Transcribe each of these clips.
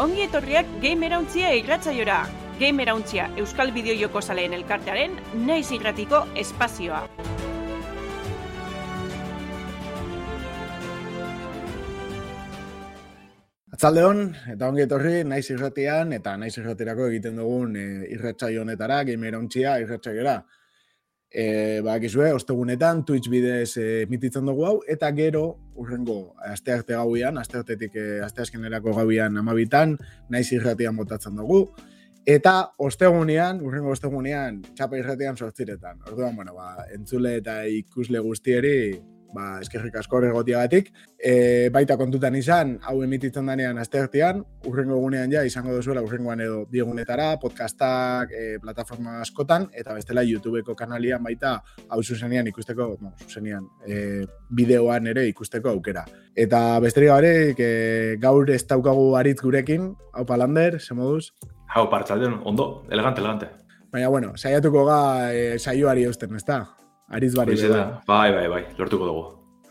ongi etorriak Gamerauntzia irratzaiora. Gamerauntzia Euskal Bideo Joko Zaleen elkartearen naiz irratiko espazioa. Atzalde hon, eta ongi etorri, naiz irratian, eta naiz irratirako egiten dugun e, irratsaio honetara, Gamerauntzia irratsaiora. E, bakizue, ostegunetan, Twitch bidez e, mititzen dugu hau, eta gero, urrengo, aste arte gauian, aste artetik e, aste askenerako gauian amabitan, naiz irratian botatzen dugu. Eta ostegunean, urrengo ostegunean, txapa irratian sortziretan. Orduan, bueno, ba, entzule eta ikusle guztieri, ba, eskerrik asko horregotiagatik. E, baita kontutan izan, hau emititzen danean asteartean, urrengo egunean ja, izango duzuela urrengoan edo biegunetara, podcastak, e, plataforma askotan, eta bestela YouTubeko kanalian baita, hau zuzenian ikusteko, no, zuzenian, e, bideoan ere ikusteko aukera. Eta besterik gabe, e, gaur ez daukagu aritz gurekin, hau palander, ze moduz? Hau partzaldeon, ondo, elegante, elegante. Baina, bueno, saiatuko ga e, saioari eusten, ez da? Ariz bari da. Bai, bai, bai, lortuko dugu.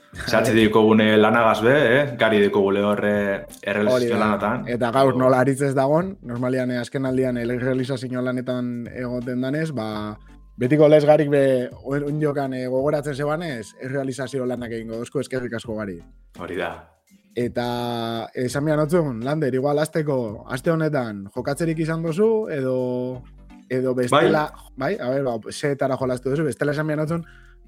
Zatzi diko lanagaz be, eh? gari diko horre errealizazio lanatan. Eta gaur nola aritz ez dagon, normalian eh, aldian errealizazio lanetan egoten danez, ba, betiko les garik be unjokan e, gogoratzen zebanez, errealizazio lanak egingo dozko eskerrik asko gari. Hori da. Eta esan bian otzun, Lander, igual azteko, aste honetan, jokatzerik izan dozu, edo edo bestela, bai, bai a ber, ba, zetara jolastu duzu, bestela esan bian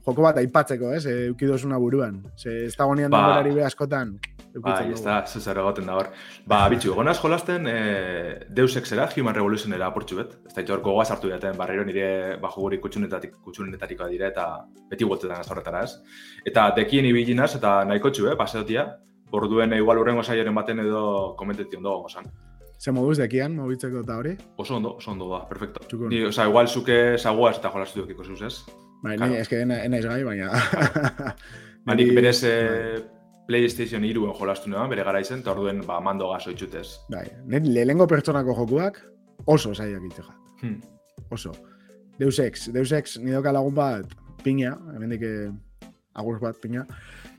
joko bat aipatzeko, ez, eh, eukidozuna buruan. Ze, ez da gonian ba, denborari be askotan. Bai, ez da, zuzer egoten da hor. Ba, bitxu, egonaz jolasten, eh, Deus Exera, Human Revolutionera portxu bet. Ez da, hor gogoaz hartu jaten, barriro nire bajo guri kutsunetatik, kutsunetarikoa dire, eta beti guotetan ez horretara ez. Eta dekien ibilinaz, eta nahiko txu, eh, paseotia. Orduen, igual urrengo saioren baten edo komentetion dago, gozan. Ze moduz dekian, mobitzeko eta hori? Oso ondo, oso ondo da, perfecto. Txukun. Ni, oza, igual zuke zagoaz eta jolastu dukiko zuz, ez? Bai, claro. eske enaiz gai, baina... ba, nik berez eh, PlayStation iruen jolastu nuen, bere gara izen, eta orduen ba, mando gaso itxutez. Bai, lehengo pertsonako jokuak oso zaiak itxeja. Hmm. Oso. Deus Ex, Deus Ex, nidoka lagun bat, piña, hemen dike agur bat, piña,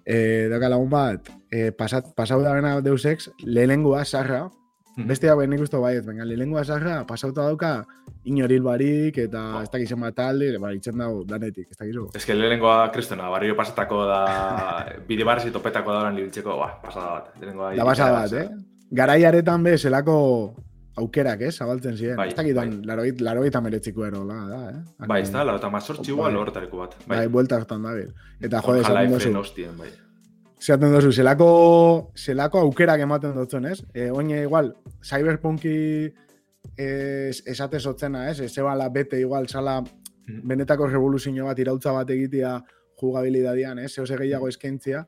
eh, doka lagun bat, eh, pasat, pasau da bena Deus Ex, lehengoa, sarra, -hmm. Beste hau nik uste baiet, baina lehenengo azarra pasauta dauka inoril barik eta oh. ez dakizen bat talde, ba, itzen dago danetik, ez dakizu. Ez que lehenengoa kristena, barrio pasatako da, bide barri topetako da lan libiltzeko, ba, pasada bat. Lehenengoa, da pasada bat, eh? Garaiaretan be, zelako aukerak, eh, zabaltzen ziren. Bai, ez dakit, bai. laroit, laroit ameretziko ero, la, da, eh? Bai, ez da, laroita mazortzi igual horretareko bat. Bai, bai buelta hartan da, Eta jode, dozu. Hostien, bai. Zaten dozu, zelako, zelako aukerak ematen dutzen, ez? E, oine, igual, cyberpunki es, esate zotzena, ez? Ez la bete, igual, sala mm. benetako revoluzio bat, irautza bat egitea jugabilidadian, ez? Zeo gehiago eskaintzia,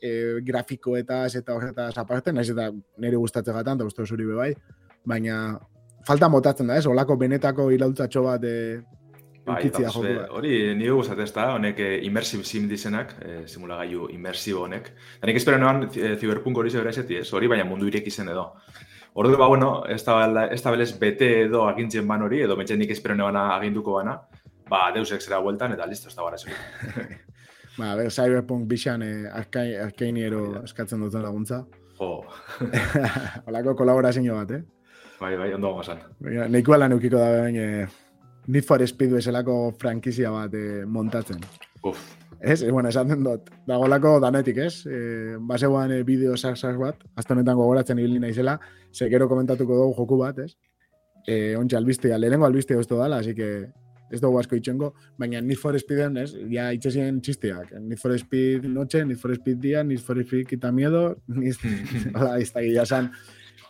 e, grafiko eta ez eta horretaz aparte, nahiz eta nire gustatzen gatan, eta guztu zuri bebai, baina falta motatzen da, ez? Olako benetako irautzatxo bat e, Bai, hori nire guztat ez da, honek eh, immersive sim dizenak, eh, simulagailu immersibo honek. Da nik espero noan eh, Cyberpunk hori zebera eseti ez, hori baina mundu irek izen edo. Ordu ba, bueno, ez da belez bete edo agintzen ban hori, edo metxen nik espero noan aginduko bana, ba, deus exera bueltan, eta listo, ez da gara ba, ber, Cyberpunk bixan eh, arkaini ero eskatzen duten laguntza. Jo. Olako kolaborazio bat, eh? Bai, bai, ondo gozan. Neiko ala neukiko da, baina, eh, Need for Speed bezalako frankizia bat eh, montatzen. Uf. Ez, e, bueno, esan den dut. Dagolako danetik, ez? E, Baseuan e, bideo sak bat, azte honetan gogoratzen ibili naizela, ze gero komentatuko dugu joku bat, ez? E, Ontxe albistea, lehenengo albistea ez dala, así que ez dugu asko itxengo, baina Need for Speeden, ez? Ja, itxesien txisteak. Need for Speed noche, Need for Speed dia, Need for Speed quita miedo, Need... Hola, iztagi, ya san...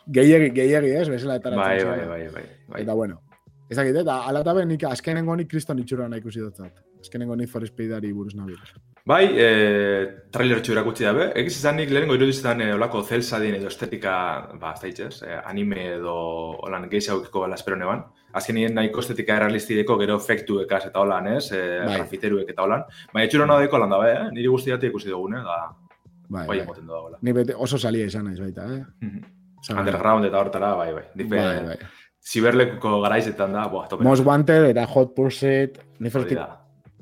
Gehiagi, gehiagi, ez? Bezala eta bai, bai, bai, bai, bai. Eta bueno, Ez dakit, eta alata nik azkenengo nik kriston itxura nahi ikusi dutzat. Azkenengo nik for speedari buruz nabil. Bai, e, trailer txura gutxi dabe. Egiz izan nik lehenengo irudizetan e, olako zelsadien edo estetika, ba, ez daitxez, e, anime edo holan gehi zaukiko gala espero neban. Azken nien nahiko estetika errealistideko gero efektu ekaz eta holan, ez? E, bai. Grafiteruek eta holan. Baina etxura nahi deko lan dabe, eh? Niri guzti dati ikusi dugun, eh? Da, bai, bai, bai. Da, Ni bete oso salia izan naiz baita, eh? Mhm. Underground eta hortara, bai, bai. Dipe, bai, bai ziberlekuko garaizetan da, boa, tope. Most Wanted, eta Hot Pursuit, Speed,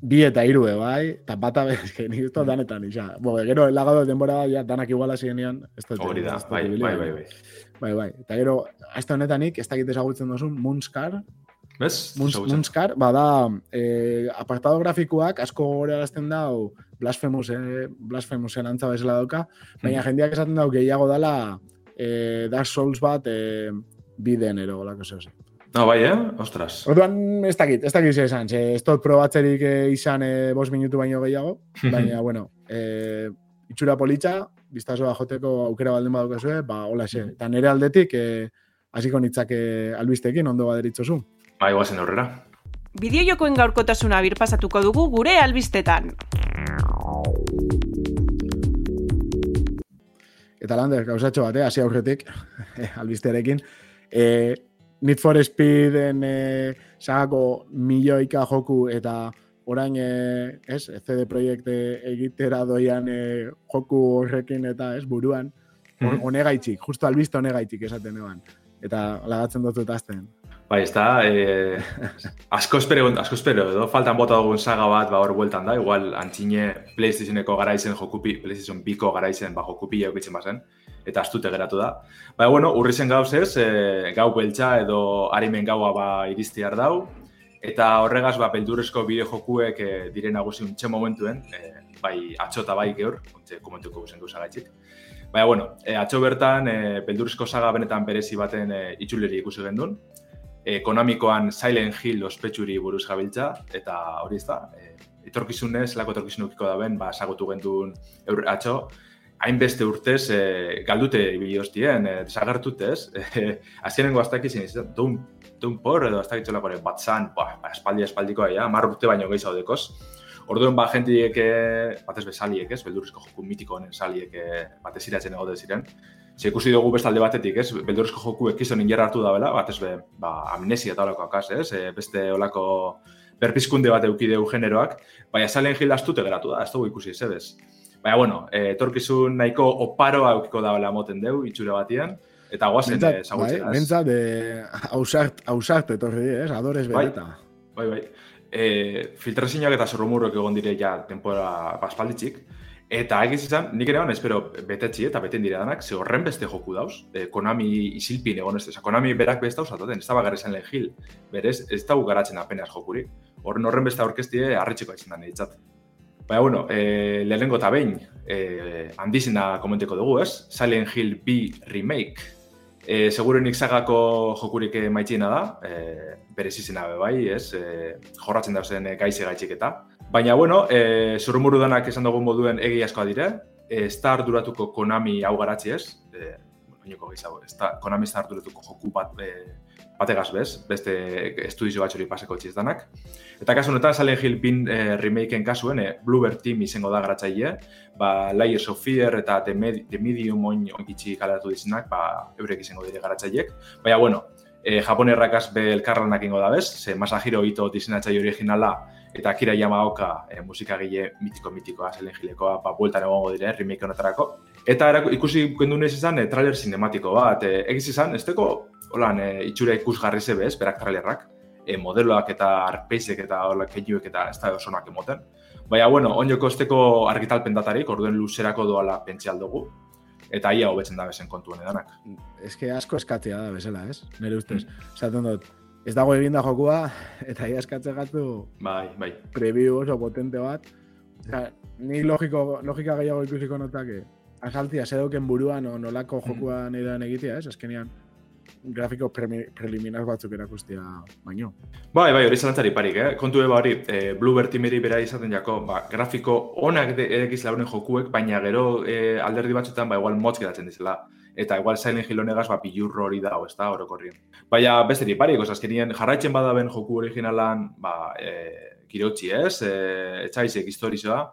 bi eta hiru bai, eta bata bezke, nik uste danetan, isa. Bo, gero, lagado denbora ja, danak iguala zienian. Hori da, bai, bai, bai, bai. Bai, bai. Eta gero, azte honetanik, ez dakit ezagutzen duzun, Moonskar. Bez? Moonskar, bada, eh, apartado grafikoak, asko gore alazten dau, blasfemus, eh, blasfemusen antza bezala dauka, baina mm. jendeak esaten dau, gehiago dala, eh, Dark Souls bat, eh, biden ero, lako zehose. No, bai, eh? Ostras. Orduan, ez dakit, ez dakit izan, ze, ez tot probatzerik eh, izan eh, bos minutu baino gehiago, baina, bueno, eh, itxura politxa, biztazoa joteko aukera baldin badukazue, ba, hola xe. Eta nire aldetik, eh, hasiko nitzake albistekin, ondo baderitzozu. Ba, iguazen aurrera. Bideo jokoen gaurkotasuna birpasatuko dugu gure albistetan. Eta lander, gauzatxo bat, eh, hasi aurretik, albistearekin. Eh, Need for Speeden e, sagako milioika joku eta orain e, ez, CD Projekt egitera doian e, joku horrekin eta ez buruan mhm. honegaitzik, justo albiste honegaitzik esaten eban. Eta lagatzen dut dut azten. Bai, ez da, eh, asko espero, asko espero, edo, faltan bota dugun saga bat, ba, hor bueltan da, igual, antxine PlayStationeko garaizen jokupi, PlayStation Biko garaizen, ba, jokupi jaukitzen bazen eta astute geratu da. Baina, bueno, urri zen gauz ez, e, gau beltza edo harimen gaua ba irizti dau, eta horregaz, ba, beldurrezko bideo jokuek e, dire nagusi untxe momentuen, e, bai atxo eta bai geur, untxe komentuko guzen gauza gaitxik. Baina, bueno, e, atxo bertan, e, beldurrezko saga benetan berezi baten e, itxuleri ikusi gendun, e, konamikoan Silent Hill ospetsuri buruz gabiltza, eta hori ez da, e, etorkizunez, lako etorkizunukiko da ben, ba, sagotu gendun atxo, hainbeste urtez e, galdute ibili hostien, e, desagertute, ez? E, Azienengo aztak izin izan, dun, dun por, edo aztak itxolako ere, batzan, ba, espaldi espaldikoa, ja, mar urte baino gehiago dekoz. Orduan, ba, jentiek, batez bezaliek, ez? Beldurrezko joku mitiko honen saliek, batez iratzen egode ziren. Ze ikusi dugu bestalde batetik, ez? Beldurrezko joku ekizon ingerra hartu da bela, batez be, ba, amnesia eta olako akaz, ez? E, beste olako berpizkunde bat eukideu generoak, baina salen gil astute geratu da, ez dugu ikusi, ez ebez. Baina, bueno, eh, etorkizun nahiko oparoa aukiko da bela moten deu, itxure batian, eta guazen eh, zagutzen. Bai, Bentza, de hausart, hausart etorri, ez, adorez bereta. Bai, bai, bai. E, filtrazioak eta zorrumurrok egon dire ja tempora paspalditzik, Eta egiz izan, nik ere espero betetzi eta beten dire danak, ze horren beste joku dauz, e, Konami isilpin egon ez, Konami berak beste dauz atoten, ez da bagarri zen lehen gil, berez, ez da garatzen apenas jokurik. Horren horren beste aurkestie, harritxeko aitzen da niretzat. Baina, bueno, e, lehenengo eta behin, e, handizena komenteko dugu, ez? Silent Hill B Remake. E, seguro nik zagako jokurik maitxina da, e, berez izena bai, ez? E, jorratzen da zen gaize gaitxik eta. Baina, bueno, e, zurrumuru danak esan dugu moduen egi askoa dire, e, ez da arduratuko Konami hau garatzi ez, e, da, Konami ez da arduratuko joku bat e, bategaz bez, beste estudizio batxori paseko txiz danak. Eta kasu honetan, Silent Hill bin e, remakeen kasuen, e, Bluebird Team izango da garatzaile, ba, Layers of Fear eta The, Med The Medium oin onkitsi kaleratu dizinak, ba, eurek izango dire garatzaileek. Baina, bueno, e, japonerrakaz be elkarlanak ingo da bez, ze Masahiro Ito dizinatzaile originala eta Akira Yamaoka e, musikagile mitiko-mitikoa Silent Hillekoa, ba, bueltan egongo dire, remake honetarako. Eta ikusi gendu nahiz izan, e, trailer cinematiko bat, e, egiz izan, ez teko holan, e, itxura ikusgarri zebe, ez, berak trailerrak, e, modeloak eta arpeizek eta hola keioek eta ez da osonak emoten. Baina, bueno, onjoko esteko argitalpen datarik, orduen luzerako doala pentsi dugu, eta ia hobetzen da bezen kontu edanak. Ez que asko eskatzea da bezala, ez? Nere ustez. Mm. dut, ez dago eginda jokua, eta ia eskatze gatu bai, bai. preview oso potente bat. Osa, ni logiko, logika gehiago ikusiko notake, asaltia, zedoken buruan o nolako jokua mm. nahi egitea, ez? Azkenian, grafiko preliminar batzuk erakustia baino. Bai, bai, hori zalantzari parik, eh? Kontu eba hori, e, Bluebird timeri bera izaten jako, ba, grafiko onak edekiz launen jokuek, baina gero e, alderdi batzutan, ba, igual motz geratzen dizela. Eta igual Silent Hill honegaz, ba, pilurro hori dago, ez da, orokorrien. Baina, besteri parik, osazkenien, jarraitzen badaben joku originalan, ba, e, kirotxi ez, e, etxaizek historizoa,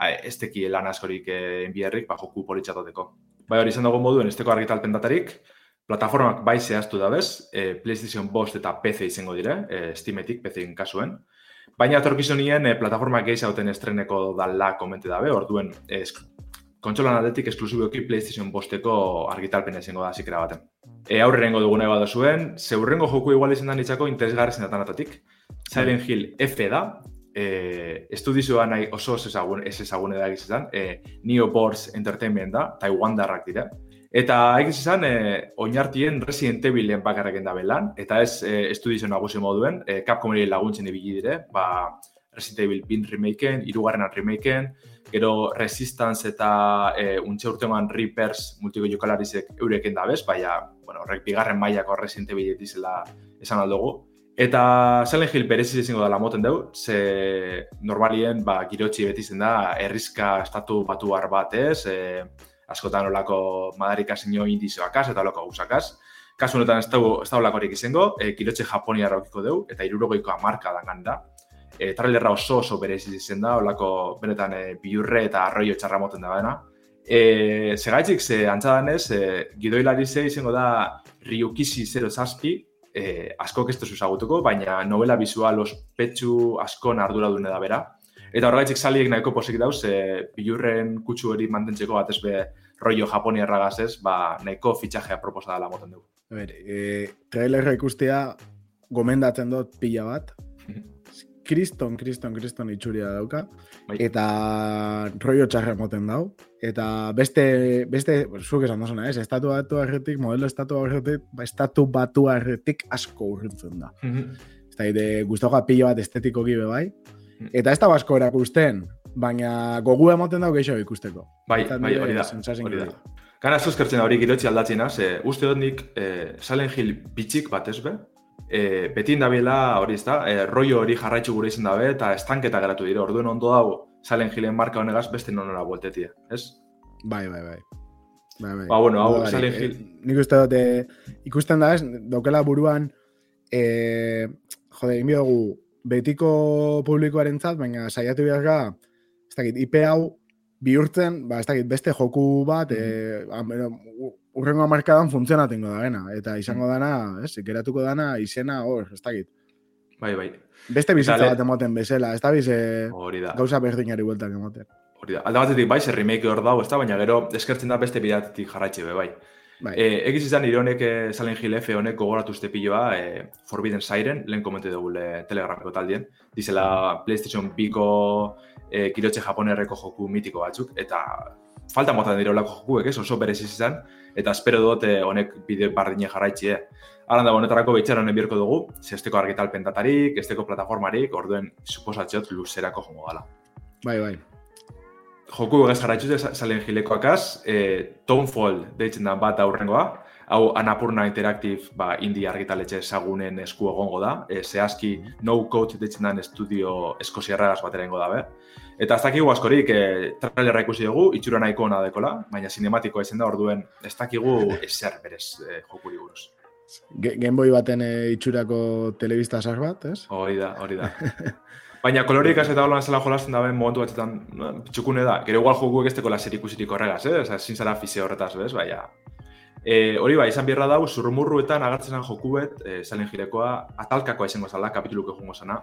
ez teki lan askorik e, enbiarrik, ba, joku politxatoteko. Bai, hori izan dago moduen, ez teko argitalpen datarik, plataformak bai zehaztu da bez, e, PlayStation Bost eta PC izango dire, e, Steametik, PC-in kasuen. Baina atorkizunien e, plataformak gehi zauten estreneko dala komente dabe, orduen e, kontsolan aldetik esklusiboki PlayStation Bosteko argitalpen izango da zikera baten. E, aurrengo duguna eba zuen, zeurrengo joku igual izan da nitzako interesgarri zenatan atatik. Silent Hill F da, e, estudizioa nahi oso ez ezagun, ez ezagun edagiz izan, e, Neo Boards Entertainment da, Taiwan darrak dira. Eta egiz izan, e, oinartien Resident Evilen bakarrak da belan, eta ez e, estudizio nagusi moduen, e, Capcom laguntzen ibili dire, ba, Resident Evil bin remakeen, irugarrenan remakeen, gero Resistance eta e, untxe urtean Reapers multiko jokalarizek eureken da bez, baina, bueno, horrek bigarren mailako Resident Evil dizela esan aldugu. Eta Silent Hill bereziz izango dela moten dugu, ze normalien ba, girotxi beti zen da, errizka estatu batu bat ez, e, askotan olako madarika zinio indizioakaz eta olako gauzakaz. Kasu honetan ez da olako horik izango, e, girotxe Japonia raukiko dugu, eta irurogoikoa marka da ganda e, trailerra oso oso berezi izen da, olako benetan e, biurre eta arroio txarra moten da baina. E, Segaitzik, ze antzadan ez, e, gidoilari ze izango da Ryukishi 0 zazpi, e, asko kestu zuzagutuko, baina novela bizual ospetsu asko ardura dune da bera. Eta horregaitzik saliek nahiko posik dauz, e, biurren kutsu hori mantentzeko bat ezbe rollo Japonia erragaz ez, ba, nahiko fitxajea proposa dela moten dugu. A ber, e, trailerra ikustea gomendatzen dut pila bat, kriston, kriston, kriston itxuria dauka. Bai. Eta rollo txarra moten dau. Eta beste, beste, zuk esan dozuna, ez? Estatu batu arretik, modelo estatu arretik, ba, estatu batu arretik asko urritzen da. Mm -hmm. Eta ide, guztoka pilo bat estetiko gibe bai. Mhm. Eta ez da basko erakusten, baina gogu emoten dau gehiago ikusteko. Bai, bai, hori da, hori da. Gana zuzkertzen da hori girotzi aldatzen, ze uste dut nik eh, Silent Hill bitxik bat ez be, e, beti indabiela hori ez da, e, rollo hori jarraitzu gure izan dabe, eta estanketa geratu dira, orduen ondo dago, salen jilen marka honegaz, beste nonora bueltetia, ez? Bai, bai, bai. Bai, bai. Ba, bueno, hau, salen jil... E, nik uste dute, ikusten da ez, daukela buruan, e, jode, inbi dugu, betiko publikoaren zat, baina saiatu behar ga, ez dakit, IP hau, bihurtzen, ba, ez dakit, beste joku bat, mm e, urrengo amarkadan funtzionatengo da gena. Eta izango dana, ez, ikeratuko dana izena hor, ez dakit. Bai, bai. Beste bizitza bat emoten bezala, ez da bize gauza berdinari bueltak emoten. Hori da. Alda batetik bai, remake hor dago, ez da, baina gero eskertzen da beste bidatetik jarraitxe be, bai. Bai. E, egiz izan, ironek salen Hill F honek gogoratu uste piloa e, Forbidden Siren, lehen komente dugu le, telegrameko taldien. Dizela PlayStation Biko e, kirotxe japonerreko joku mitiko batzuk, eta falta motan dira olako jokuek, ez, oso berez izan, eta espero dut eh, honek bide bardine jarraitzi, eh. Aran da, honetarako behitxera honen bierko dugu, zesteko argitalpen datarik, esteko plataformarik, orduen, suposatxot, luzerako jongo gala. Bai, bai. Joku egez jarraitzu, salen gilekoakaz, e, eh, Tonefall deitzen da bat aurrengoa, hau Anapurna Interactive ba, indie argitaletxe ezagunen esku egongo da, e, zehazki no code deitzen da estudio eskoziarragaz batera ingo da, be. Eta ez dakigu askorik, e, trailerra ikusi dugu, itxura nahiko ona dekola, baina sinematikoa izan da orduen ez dakigu eser berez e, jokuri buruz. Gameboy baten e, itxurako telebista sar bat, ez? Hori da, hori da. Baina kolorik ez eta holan zela jolasten daben momentu batzetan no, txukune da. Gero igual jokuek ez teko laser ikusirik horregaz, eh? Osa, sin zara fise horretaz, bez? Baina, E, hori bai, izan bierra dau, zurrumurruetan agartzen jokuet, e, zalen jirekoa, atalkakoa izango zala, kapituluko jungo zana.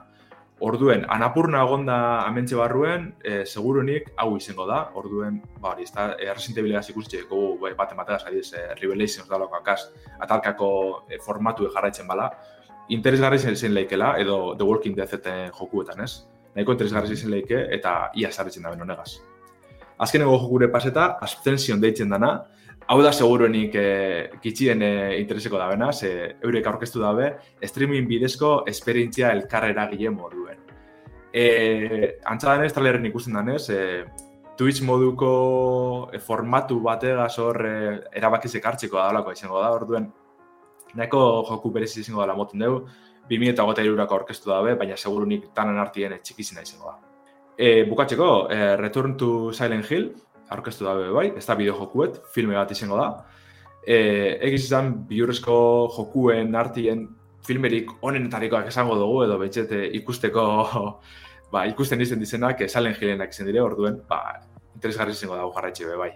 Orduen, anapurna egonda amentxe barruen, e, segurunik hau izango da, orduen, ba hori, ez da, erresinte bilegaz ikusitxe, gogu bai, bate mategaz ari ez, e, Revelations da akaz, atalkako e, formatu jarraitzen bala, interesgarri zen zen leikela, edo The Walking Dead jokuetan, ez? Nahiko interesgarri zen leike, eta ia sarritzen da honegaz. Azken ego jokure paseta, Ascension deitzen dana, hau da seguruenik e, kitxien e, intereseko dabena, ze eurek aurkeztu dabe, streaming bidezko esperientzia elkarrera gile moduen. E, Antza danez, trailerin ikusten danez, e, Twitch moduko formatu bategaz hor e, erabakizek hartzeko da izango da, orduen nahiko joku berezi izango dela moten dugu, 2000 eta gota irurako orkestu dabe, baina segurunik tanan artien txikizina izango da. E, bukatzeko, e, Return to Silent Hill, aurkeztu dabe bai, ez da bideo jokuet, filme bat izango da. E, egiz izan, biurrezko jokuen artien filmerik onenetarikoak esango dugu, edo betxete ikusteko, ba, ikusten izen dizenak, esalen jilenak izan dire, orduen, ba, interesgarri izango dago be bai.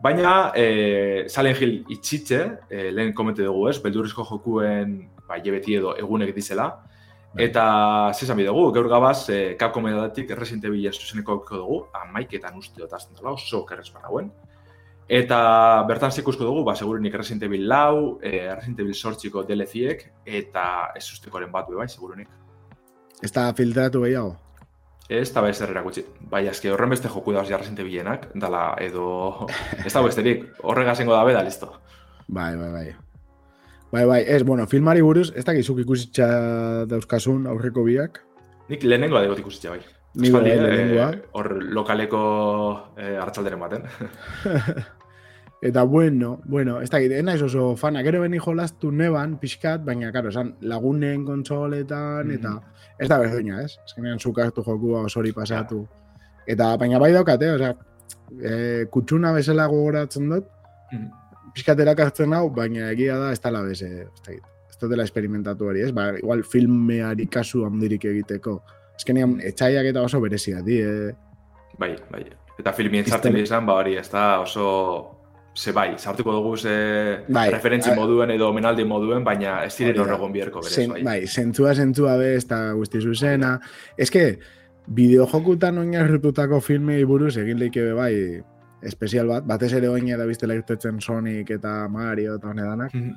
Baina, e, Salen Hill itxitxe, e, lehen komente dugu ez, beldurrezko jokuen ba, jebeti edo egunek dizela, Bai. Eta zesan dugu, gaur gabaz, e, Capcom edatik Resident Evil zuzeneko dugu, amaiketan uste dut azten dela, oso kerrez hauen. Eta bertan zikusko dugu, ba, segurenik Resident Evil lau, e, Resident Evil sortxiko DLC-ek, eta ez ustekoren bat bai, segurenik. Ez da filtratu gehiago? Ez da bezer erakutsi. Bai, azke horren beste joku dauz jarrezente bilenak, dala edo... Ez da besterik, horrega zengo dabe da, listo. Bai, bai, bai. Bai, bai, ez, bueno, filmari buruz, ez dakizuk ikusitza dauzkasun aurreko biak. Nik lehenengo adegot ikusitza, bai. Ni bai, lehenengoa. eh, Hor lokaleko eh, hartzalderen baten. Eta bueno, bueno, ez dakit, ez naiz oso fana, gero beni jolastu neban, pixkat, baina, karo, esan, lagunen kontsoletan, Mhm. eta ez da berdina, ez? Azkenean zuk hartu jokua osori pasatu. Eta, baina bai daukate, osea, e, kutsuna bezala gogoratzen dut, Mhm. pixkat erakartzen hau, baina egia da, ez dela beze, ez dakit, ez dutela esperimentatu hori, ez? Ba, igual filmeari kasu handirik egiteko. Azkenean, etxaiak eta oso berezia di, eh? Bai, bai. Eta filmien sartzen izan, ba hori, ez da oso... Ze bai, sartuko dugu ze Bai, referentzi moduen edo omenaldi moduen, baina ez diren Hori da. horregon bierko berez, bai. bai, zentzua zentzua be, ez da guzti zuzena. Ez que, bideojokutan oinarritutako filmei buruz egin leike be bai espezial bat, batez ere oin da biztela irtetzen Sonic eta Mario eta honedanak. Mhm.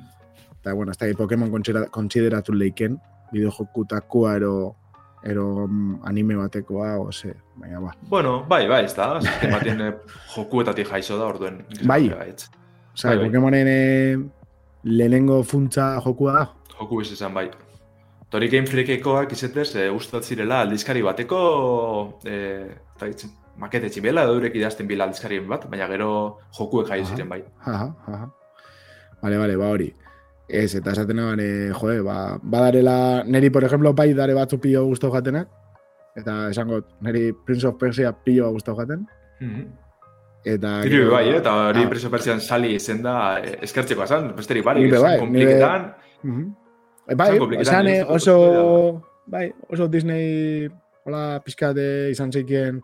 Eta, bueno, ez da Pokemon kontsidera- kontsideratu leiken, bideojokutakoa ero, ero mm, anime batekoa, ose, baina ba. Bueno, bai, bai, ez da. Azken eh, jokuetatik jaizo da, orduen. Bai. ez. Osa, Bai, bai. Pokemonen eh, lehenengo funtza jokua da. Joku biz izan, bai. Tori Game Freakekoak izetez, e, ustat zirela aldizkari bateko e, eta hitz, makete txibela durek idazten bila aldizkarien bat, baina gero jokuek Aha. ziren, bai. Jaja, jaja. Vale, vale, ba hori. Ez, eta esaten eban, e, joe, ba, badarela, neri, por ejemplo, bai dare batzu pilo guztau jatenak, eta esango, neri Prince of Persia pilo guztau jaten, Mhm. eta... Niri be bai, eh? eta hori Ah. preso pertsian sali izen da eh, eskertzeko azan, besterik barik, be esan bai, kompliketan, Mhm. Bai, Esan eh, oso, bai, oso Disney, hola, pizkate izan zeikien,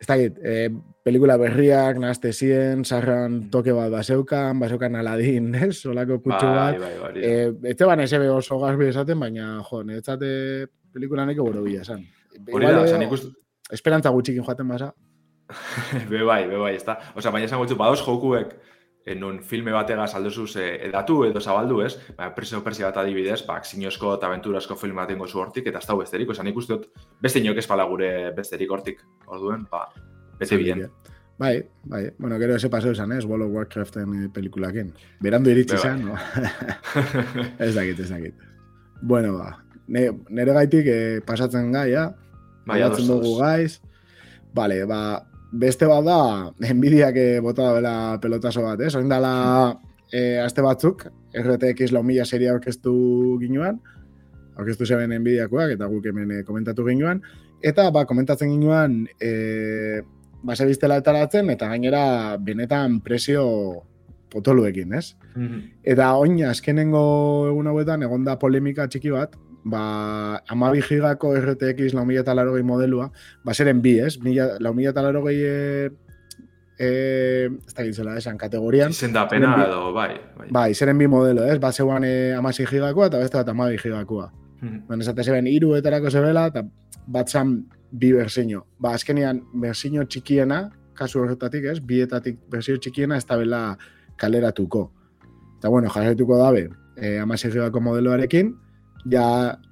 ez dakit, e, pelikula berriak, nahazte zien, sarran toke bat baseukan, baseukan Aladdin, ez, olako kutsu bat, bai, bai, bai, Eh, este ban ese oso garbi esaten, baina, jo, niretzate pelikula neko boro bila esan. hori da, esan ikustu, Esperantza gutxikin joaten basa. be bai, be bai, ez da. Osa, baina esan gutxu, badoz jokuek, en un filme bategaz aldozuz eh, edatu edo zabaldu, ez? Baina preso persia bat adibidez, ba, aksinozko eta aventurasko film bat ingo zu hortik, eta ez da besterik, osan ikuste dut, beste inok ez pala gure besterik hortik, orduen, ba, bete bien. Bai, bai. Bueno, gero ese paseo esan, ez? World of Warcraften eh, pelikulakin. Berandu iritsi bai. zen, no? ez dakit, ez dakit. Bueno, ba. Ne, nere gaitik eh, pasatzen gai, ja? Bai, Aldatzen ados, dugu gaiz. Vale, ba, beste bat da, Nvidiak eh, bota dela pelotazo bat, ez? Oin dala eh, aste batzuk, RTX lau mila seria orkestu ginuan, orkestu zeben Nvidiakoak, eta guk hemen eh, komentatu ginuan, eta ba, komentatzen ginuan, eh, base biztela etaratzen, eta gainera benetan presio potoluekin, ez? Mhm. Eta oin azkenengo egun hauetan egonda polemika txiki bat, ba, amabi gigako RTX lau mila eta larogei modelua, ba, zeren bi, ez? Mila, lau mila eta larogei e, e, ez da gitzela, esan, kategorian. Izendapena bi- edo, bai, bai. Bai, zeren bi modelo, ez? Ba, zeuan e, amasi gigakoa eta beste bat amabi gigakoa. Mhm. Ben, esate zeben, iru etarako zebela, eta bat zan bi berzino. Ba, azkenean, berzino txikiena, kasu horretatik, ez? Bietatik berzio txikiena ez da bela kaleratuko. Eta, bueno, jarretuko dabe, e, amasi gigako modeloarekin, ja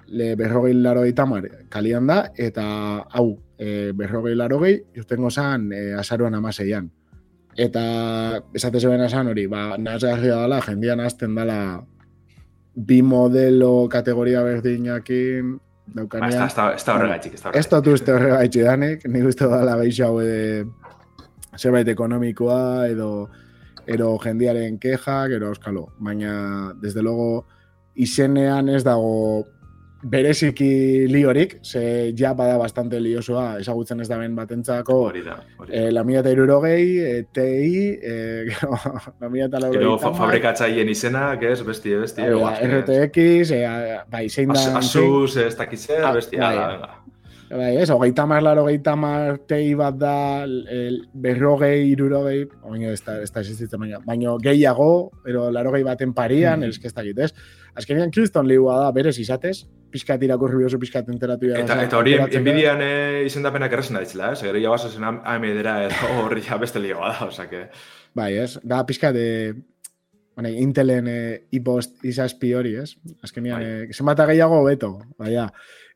le berrogei larogei tamar kalian da, eta hau, e, berrogei larogei, justengo zan e, azaruan amaseian. Eta esate zeben esan hori, ba, nazgarria dela, jendian azten dela bi modelo kategoria berdinakin Ba, ez da, daukanean. ez da, ez da horregaitxik, ez dut uste horregaitxe danik, nik uste dala gehiago hau e, zerbait ekonomikoa edo ero jendiaren kejak, ero euskalo. Baina, desde logo, izenean ez dago bereziki liorik, ze ja bada bastante liosoa, ezagutzen ez da ben batentzako, Hori da, hori da. eh, la mila eta irurogei, eh, TI, eh, gero, la mila eta laurogei Gero fabrikatzaien izenak, ez, bestie, bestie. hori da, guazten, ez. RTX, eh, bai, zein da... Asus, ez dakitzer, Ah, bestie, bai. Bai, ez, hogeita mar, laro geita mar, tei bat da, el, berrogei, irurogei, baina ez da, ez da existitzen baina, baina gehiago, pero larogei baten parian, mm. ez ez ez? Azkenean kriston liua da, berez izatez, pizkat irakurri biozu, pizkat enteratu Eta, jara, eta hori enbidian eh, izendapenak errezena ditzela, ez? Gero jabazo zen AMD-era edo horri beste lioa da, osake. Bai, ez, da pizkat, e, Bueno, Intelen e, ipost izazpi hori, ez? Azkenean, Bai. e, zenbat gehiago beto, baina.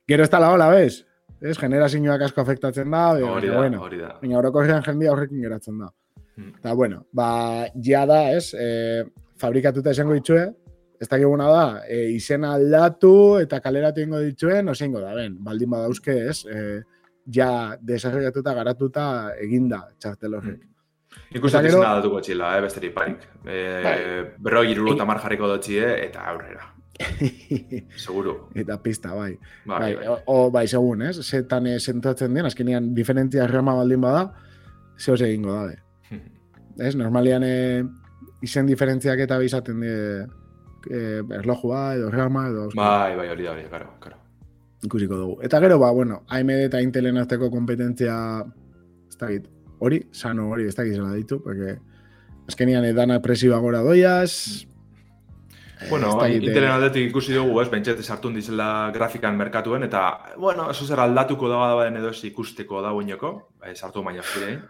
Gero ez da la hola, bez? Ez, generazioak asko afektatzen da, Hori da, bueno, hori da. baina orokorrean jendia horrekin geratzen da. Hmm. Eta, bueno, ba, ja da, ez, e, fabrikatuta esango ditxue, ez dakiguna da, e, izena aldatu eta kaleratu ingo ditxuen, osengo da, ben, baldin badauzke, ez, e, ja desarrollatuta, garatuta eginda txartel horrek. Ikusten Eta gero- izena datuko txila, eh, besterik parik. E, Bai. berroi iruruta mar jarriko dutxi, eh, eta aurrera. Seguro. eta pista, bai. Bai, Bai, bai. o, o, bai, segun, ez? Zetan eh, zentratzen den, azkenean diferentzia rama baldin bada, zehoz egingo da, de. Ez, normalian eh, izen diferentziak eta bizaten die eh, erlojua edo rama edo Bai, bai, hori da, hori, karo, karo. ikusiko dugu. Eta gero, ba, bueno, AMD eta Intelen arteko kompetentzia, ez dakit, hori, sano hori, ez dakit zela ditu, porque azkenean eh, dana presioa gora doiaz, eh, Bueno, eh, Intelen aldetik ikusi dugu, ez, bentsete sartu dizela grafikan merkatuen, eta, bueno, eso zer aldatuko da badaben edo ez ikusteko da guineko, bai, sartu baina zirein.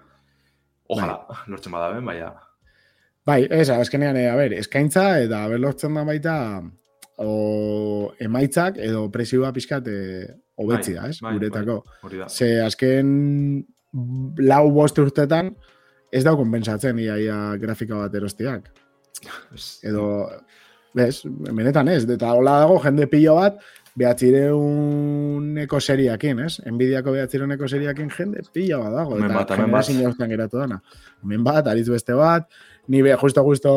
Ojalá, lortzen badaben, baina. Bai, ez, azkenean, eh, a ber, eskaintza eta a ber lortzen da baita o emaitzak edo presioa pixkat eh, hobetzia, Bai, ez, bai, guretako. Da. Ze azken lau bost urtetan ez dau konpensatzen ia, ia grafika bat erostiak. Edo, bez, benetan ez, eta hola dago jende pilo bat, behatzireuneko seriakin, ez? Enbidiako behatzireuneko seriakin jende pilo bat dago. Hemen eta bat, hemen bat. hortan geratu dana. Hemen bat, aritz beste bat, ni be, justo-justo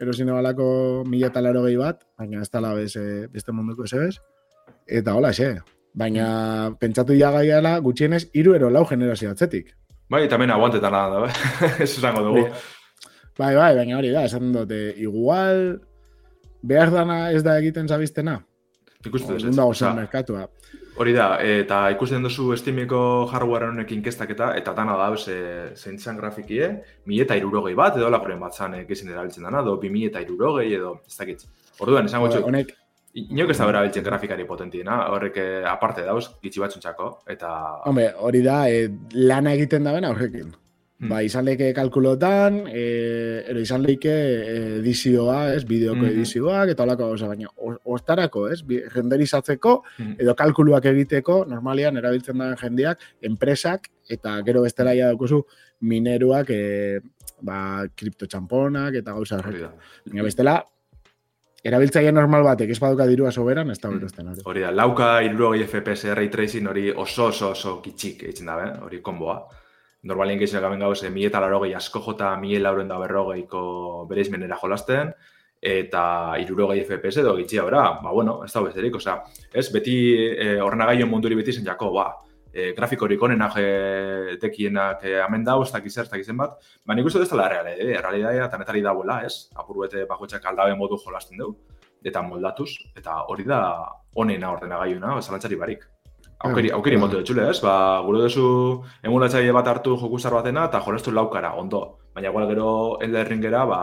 erosine balako mila eta laro gehi bat, baina ez tala bez, eh, beste munduko ez bez. Eta hola, xe. Baina pentsatu ja gaiala gutxienez hiru ero lau generazio atzetik. Bai, eta hemen aguantetan da, bai. Ez esango dugu. Bai, bai, baina hori da, esan dute, igual behar dana ez da egiten zabiztena. Ikusten dut, Orduan dago zen merkatua. Hori da, eta ikusten duzu Steameko hardware honekin inkestaketa, eta dana da, ze, zeintzan grafikie, mi eta irurogei bat, edo lakoren bat zan egizien erabiltzen dana, edo bi mi eta irurogei, edo ez dakit. Orduan, esango txuk, Honek, inok ez da berabiltzen grafikari potentiena, horrek eh, aparte dauz, gitxi batzuntzako, eta... hombre, hori da, e, lana egiten da bena horrekin. Hmm. Ba, izan leike kalkulotan, e, ero izan leike edizioa, ez, bideoko Mhm. edizioak, eta holako gauza, baina o- ostarako, ez, renderizatzeko, Mhm. edo kalkuluak egiteko, normalian erabiltzen da jendeak, enpresak, eta gero bestela ja daukuzu, mineruak, e, ba, kriptotxamponak, eta gauza Hori horrek. da. Baina bestela, erabiltzaile normal batek ez baduka dirua soberan, ez da Mm. berosten hori. Hori da, lauka irurogei FPS ray tracing hori oso oso oso kitxik egiten da, eh? hori konboa. Normalien gehiago gaben gauz, mi eta larogei asko jota, mi lauren da berrogeiko bereizmenera jolasten, eta irurogei FPS edo gitxia bera, ba, bueno, ez da besterik, osea, ez, beti e, ordenagailu munduri beti zen jako, ba, e, grafikorik onenak e, tekienak e, amen dau, ez dakiz ez dakiz zenbat, ba, nik uste ez dela realidadea, realidadea eta netari dauela, ez, apur bete bakoitzak aldabe modu jolasten dugu, eta moldatuz, eta hori da onena ordenagailuna, zalantzari barik. Aukeri, aukeri motu dutxule, ez? Ba, gure duzu emulatzaile bat hartu jokusar batena eta jolastu laukara, ondo. Baina igual gero Elden Ringera, ba,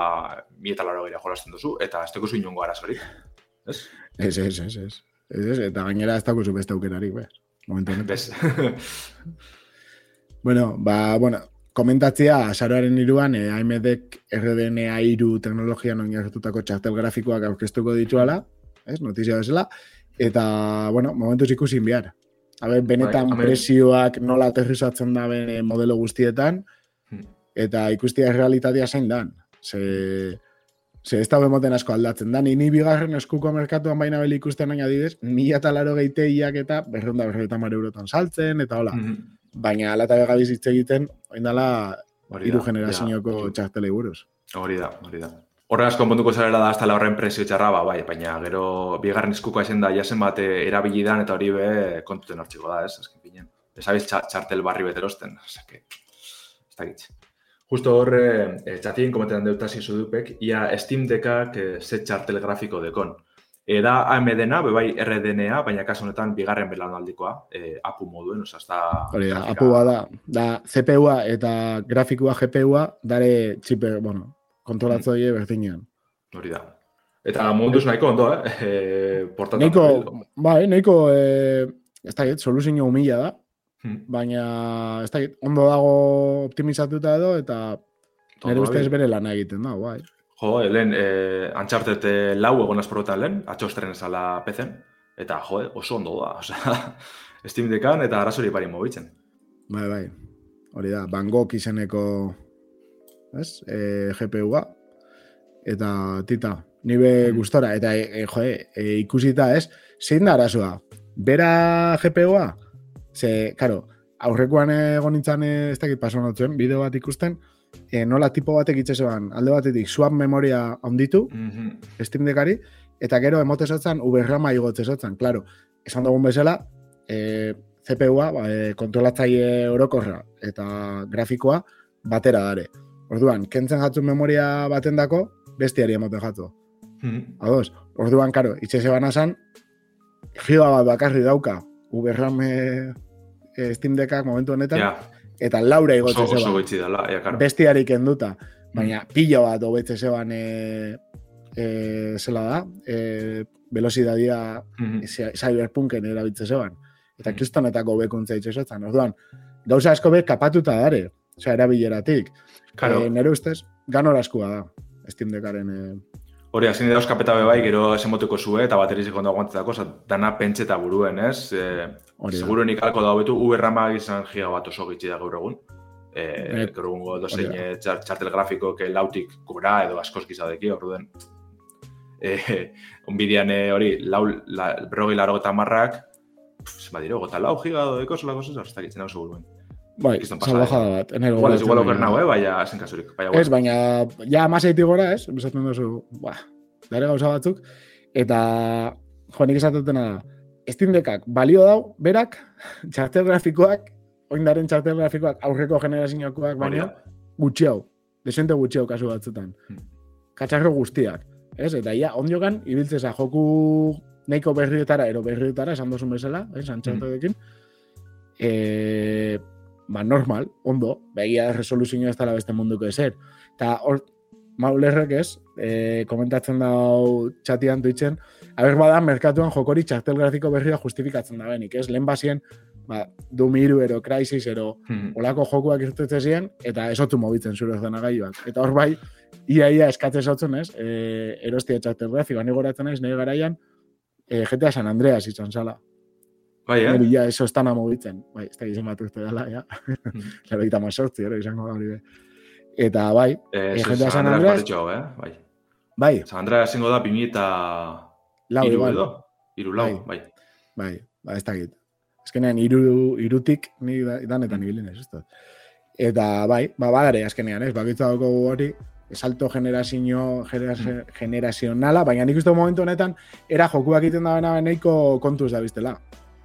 mi eta laro gira jolasten duzu, eta ez tekuzu inongo arazorik. Ez? Ez, ez, ez, ez. Ez, ez, eta gainera ez daukuzu beste aukerarik, be. Momentu honetan. Bez. Bueno, ba, bueno, komentatzea, azaroaren iruan, eh, AMDek RDNA iru teknologian oinarritutako txartel grafikoak aurkeztuko dituala, ez, notizia bezala, eta, bueno, momentuz ikusin behar. Habe, benetan Bai, presioak nola aterrizatzen da ben modelo guztietan, Hmm. eta ikustia realitatea zein dan. Ze, ze ez da bemoten asko aldatzen da. Ni, ni bigarren eskuko merkatuan baina beli ikusten nahi adibidez, mila eta laro geiteiak eta berrenda berreta mar eurotan saltzen, eta hola. Mhm. Baina ala eta begabiz hitz egiten, oin dala Hori hiru da, generazioko ja. txartelei buruz. Hori da, hori da. Horren asko konponduko zarela da hasta la horren presio txarra, ba, bai, baina gero bigarren eskuko ezen da jasen bat eh, erabili dan eta hori be kontuten hortxiko da, ez, azken pinen. Ez abiz txa- txartel barri beterosten, oza, que, ez da gitz. Justo horre, eh, txatien komentetan deutasi zudupek, ia Steam Deckak eh, ze txartel grafiko dekon. E, da AMD-na, bai RDNA, baina kasu honetan bigarren belaunaldikoa, eh, apu moduen, oza, ez da... Hori da, grafika- apua da, da CPU-a eta grafikua GPU-a dare txipe, bueno, kontrolatzoie berdinean. Hori da. Eta momentuz nahiko ondo, eh? e, portatan. Neiko, bai, neiko, eh, ez da, soluzio humila da, Hmm. baina, ez da, ondo dago optimizatuta edo, eta nire ustez bere lana egiten da, bai. Jo, lehen, eh, Uncharted eh, lau egon azporotan lehen, atxostren ezala pezen, eta jo, oso ondo da, osea, Steam Deckan eta arazori pari mobitzen. Bai, bai. Hori da, Van Gogh izeneko ez? E, GPU-a eta tita, nibe Mm. gustora eta e, e, jo, e, ikusita, ez? Zein da arazoa? Bera GPU-a? Ze, karo, aurrekoan egon nintzen eh, ez dakit paso notzen, bideo bat ikusten, e, nola tipo batek itxesoan, alde batetik, swap memoria handitu, Mhm. Steam Deckari, eta gero emote zotzen, VRAMa igotze zotzen. Claro, esan dugun bezala, e, CPU-a, ba, e, kontrolatzaile orokorra eta grafikoa batera dare. Orduan, kentzen jatzu memoria baten dako, bestiari emote jatzu. Mhm. Ados, orduan, karo, itxe zebana zan, bat bakarri dauka, VRAM e, e, Steam Deckak momentu honetan, Ja, eta laura oso, igotze oso zeban goitzi dela, ja, karo. bestiarik enduta, baina pilo bat hobetze zeban e, e, zela da, e, velozidadia Mhm. cy- cyberpunken erabiltze zeban. Eta Mm. kristonetako bekuntza itxesotzen. Orduan, gauza asko be kapatuta dare, osea, erabileratik. Karo, E, nere ustez, ganorazkoa da, Steam Deckaren e, hori, azken dira euskapeta be bai, gero esemoteko zue, eta bateriz ikon da guantzatako, oza, dana pentseta buruen, ez? E, hori da. Seguro nik alko da hobetu, URRAMA izan giga bat oso gitxi da gaur egun. E, Eh, gaur egungo dozein hori da. eh, txar, txartel grafiko que lautik gora edo askoz gizadeki, orduen. E, onbidean eh, hori, lau, la, berrogei laro eta marrak, zenbat dira, gota lau giga edo deko zelako zuzar, ez dakitzen hau seguruen. Bai, pasada, salvajada bat. Enero Igual, ez igual baina- oker nago, eh, baina zen kasurik. Baina, Ez, baina ja amaseitik gora, ez? Esaten duzu, ba, dare gauza batzuk. Eta, jo, nik esatutena da, Steam Deckak balio dau, berak, txartel grafikoak, oindaren txartel grafikoak, aurreko generazioakoak, baina gutxi hau, desente gutxi hau kasu batzutan. Hmm. Katxarro guztiak, ez? Eta ia, ondiokan, ibiltzeza joku nahiko berrietara, ero berrietara, esan dozun bezala, ez, antxartedekin, e, ba, normal, ondo, begia resoluzioa ez dela beste munduko ezer. Eta hor, maulerrek ez, e, komentatzen dau txatian duitzen, haber bada, merkatuan jokori txartel grafiko berria justifikatzen da benik, ez? Lehen bazien, ba, Doom Iru, ero Crysis, ero Mhm. olako jokuak irtetze ziren, eta esotzu mobitzen zure ordenagailuak. Eta hor bai, ia ia eskatze esotzen ez, e, erostia txartel grafiko, ni goratzen naiz, nire garaian, e, GTA San Andreas izan zala. Bai, eh? Ja, eso estana mobitzen. Bai, ez da gizien bat urte dela, ja. Mhm. Lero gita mazortzi, ero, izango da hori be. Eta bai, Eh, Eh, ez, GTA San Andreas hau, eh? Bai. bai, San Andreas ezingo da 2000 eta... lau Iru edo? Iru lau, bai. Bai, ba, ez dakit. Azkenean, iru, irutik ni da- danetan ibilin ez, ez da. Eta bai, ba, badare azkenean, ez, bakitza dauko hori, salto generazio, genera- generazionala, baina nik uste momentu honetan, era jokuak egiten da bena nahiko kontuz da biztela.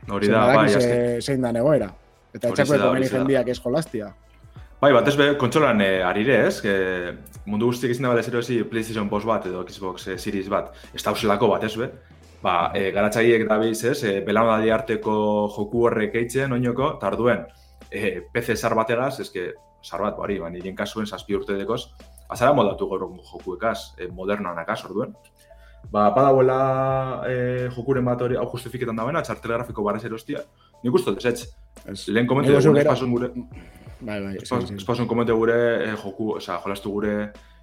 Hori da, bai, azken. ze, zein da negoera. Eta etxako horixe da. jendiak ez jolastia. Bai, batez be, kontsolan eh, arire ez, que mundu guztiak izan da bale ezi PlayStation Box bat edo Xbox eh, Series bat, ez da uselako bat, ez be? Ba, e, garatzaileek da biz, ez, e, belaunaldi arteko joku horrek eitzen, oinoko, eta orduen, e, PC zar bategaz, ez que, zar bat, bari, ba, nirien kasuen zazpi urte dekoz, azara modatu gaur egungo jokuekaz, e, modernoan orduen. Ba, badagoela e, jokuren bat hori, hau justifiketan dagoena, txartel grafiko barrez erostia, nik uste dut, ez, Ez, lehen komentu dugu, espasun gure, bai, bai, Espa- sí, sí. Espasun komente gure eh, joku, osea, jolastu gure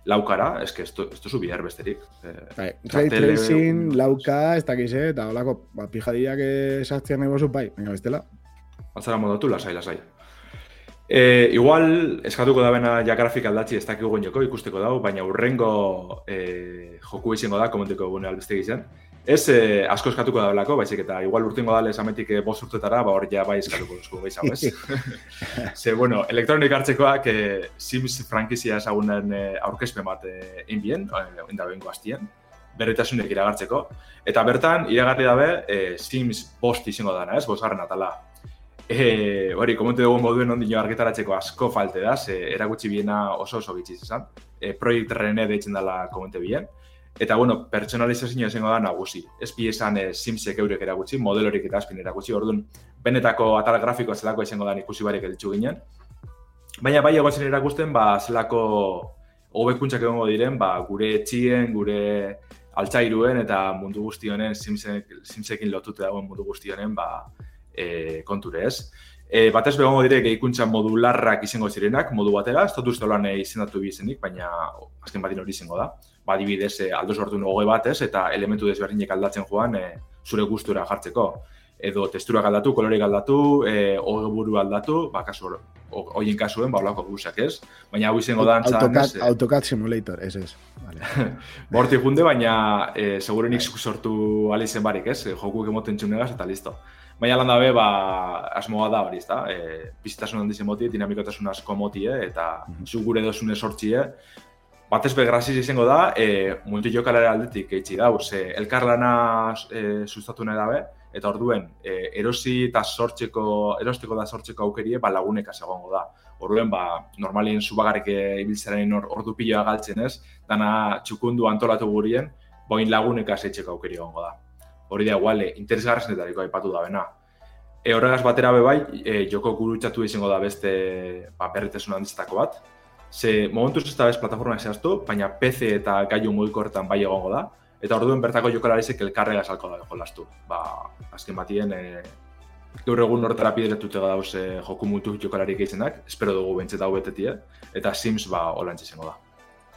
laukara, eske esto esto zu bihar besterik. Eh, Bai, ray tracing, lauka, ez dakiz, eh, eta holako, ba, pijadiak esaztian nahi bozu, bai, venga, bestela. Atzara modatu, lasai, lasai. E, igual, eskatuko da bena ja grafik aldatzi ez dakigu goineko ikusteko dau, baina urrengo e, joku izango da, komenteko egune albeste gizan. Ez e, asko eskatuko da belako, baizik eta igual urtengo dale esametik e, bost urtetara, ba hor ja bai eskatuko duzko gehiago, ez? Ze, bueno, elektronik hartzekoak e, Sims frankizia ezagunen e, aurkezpen bat e, inbien, e, inda behingo hastien, berritasunek iragartzeko. Eta bertan, iragarri dabe, e, Sims bost izango dana, ez? Bosgarren atala. E, hori, komente dugu moduen ondino argitaratzeko asko falte da, ze erakutsi biena oso oso bitxiz izan. E, Project Rene deitzen dela komente bien. Eta, bueno, pertsonalizazioa izango da nagusi. Ez bi esan e, Simsek eurek erakutsi, modelorik eta azpin erakutsi, orduan, benetako atal grafikoa zelako izango da ikusi barik editzu ginen. Baina bai egon zen erakusten, ba, zelako hobekuntzak egongo diren, ba, gure etxien, gure altzairuen eta mundu guzti honen, Simsek, Simsekin lotute dagoen mundu guzti honen, ba, e, konture ez. E, batez begongo dire gehikuntza modularrak izango zirenak, modu batera, ez dut uste holan e, izendatu bi izenik, baina azken batin hori izango da. Ba, adibidez, e, aldo sortu hoge bat ez, eta elementu desberdinek aldatzen joan e, zure gustura jartzeko. edo testurak aldatu, koloreik aldatu, e, buru aldatu, ba, kasu, hoien kasuen, ba, olako gusak ez. Baina hau izango da antzan, AutoCAD, AutoCAD Simulator, ez ez. Vale. Borti junde, baina e, segurenik sortu alizen barik ez, jokuek emoten txunegaz eta listo. Baina lan dabe, ba, asmoa da hori, ezta? E, bizitasun handizen moti, dinamikotasun asko moti, eh? eta mm zu gure dozune sortzi, eh? Batez begraziz izango da, e, multijokalare aldetik eitzi da, ze elkarlana e, sustatu nahi dabe, eta orduen e, erosi eta sortzeko, erosteko da sortzeko aukerie, ba, laguneka segongo da. Orduen, ba, normalien zubagarrik ibiltzaren ordu piloa galtzen ez, dana txukundu antolatu gurien, boin laguneka zeitzeko aukeri gongo da hori da iguale, interesgarrezenetariko aipatu da bena. E, horregaz batera bai, e, joko gurutxatu izango da beste ba, berritesun handizatako bat. Ze momentuz ez da bez plataforma zehaztu, baina PC eta gaiu mugiko horretan bai egongo da. Eta orduen bertako jokalarizek elkarrega salko da jolastu. Ba, azken batien, e, gaur egun horretara pideretute dauz e, joku mutu jokalarik eitzenak, espero dugu bentzet hau betetie, eta Sims ba olantxe izango da.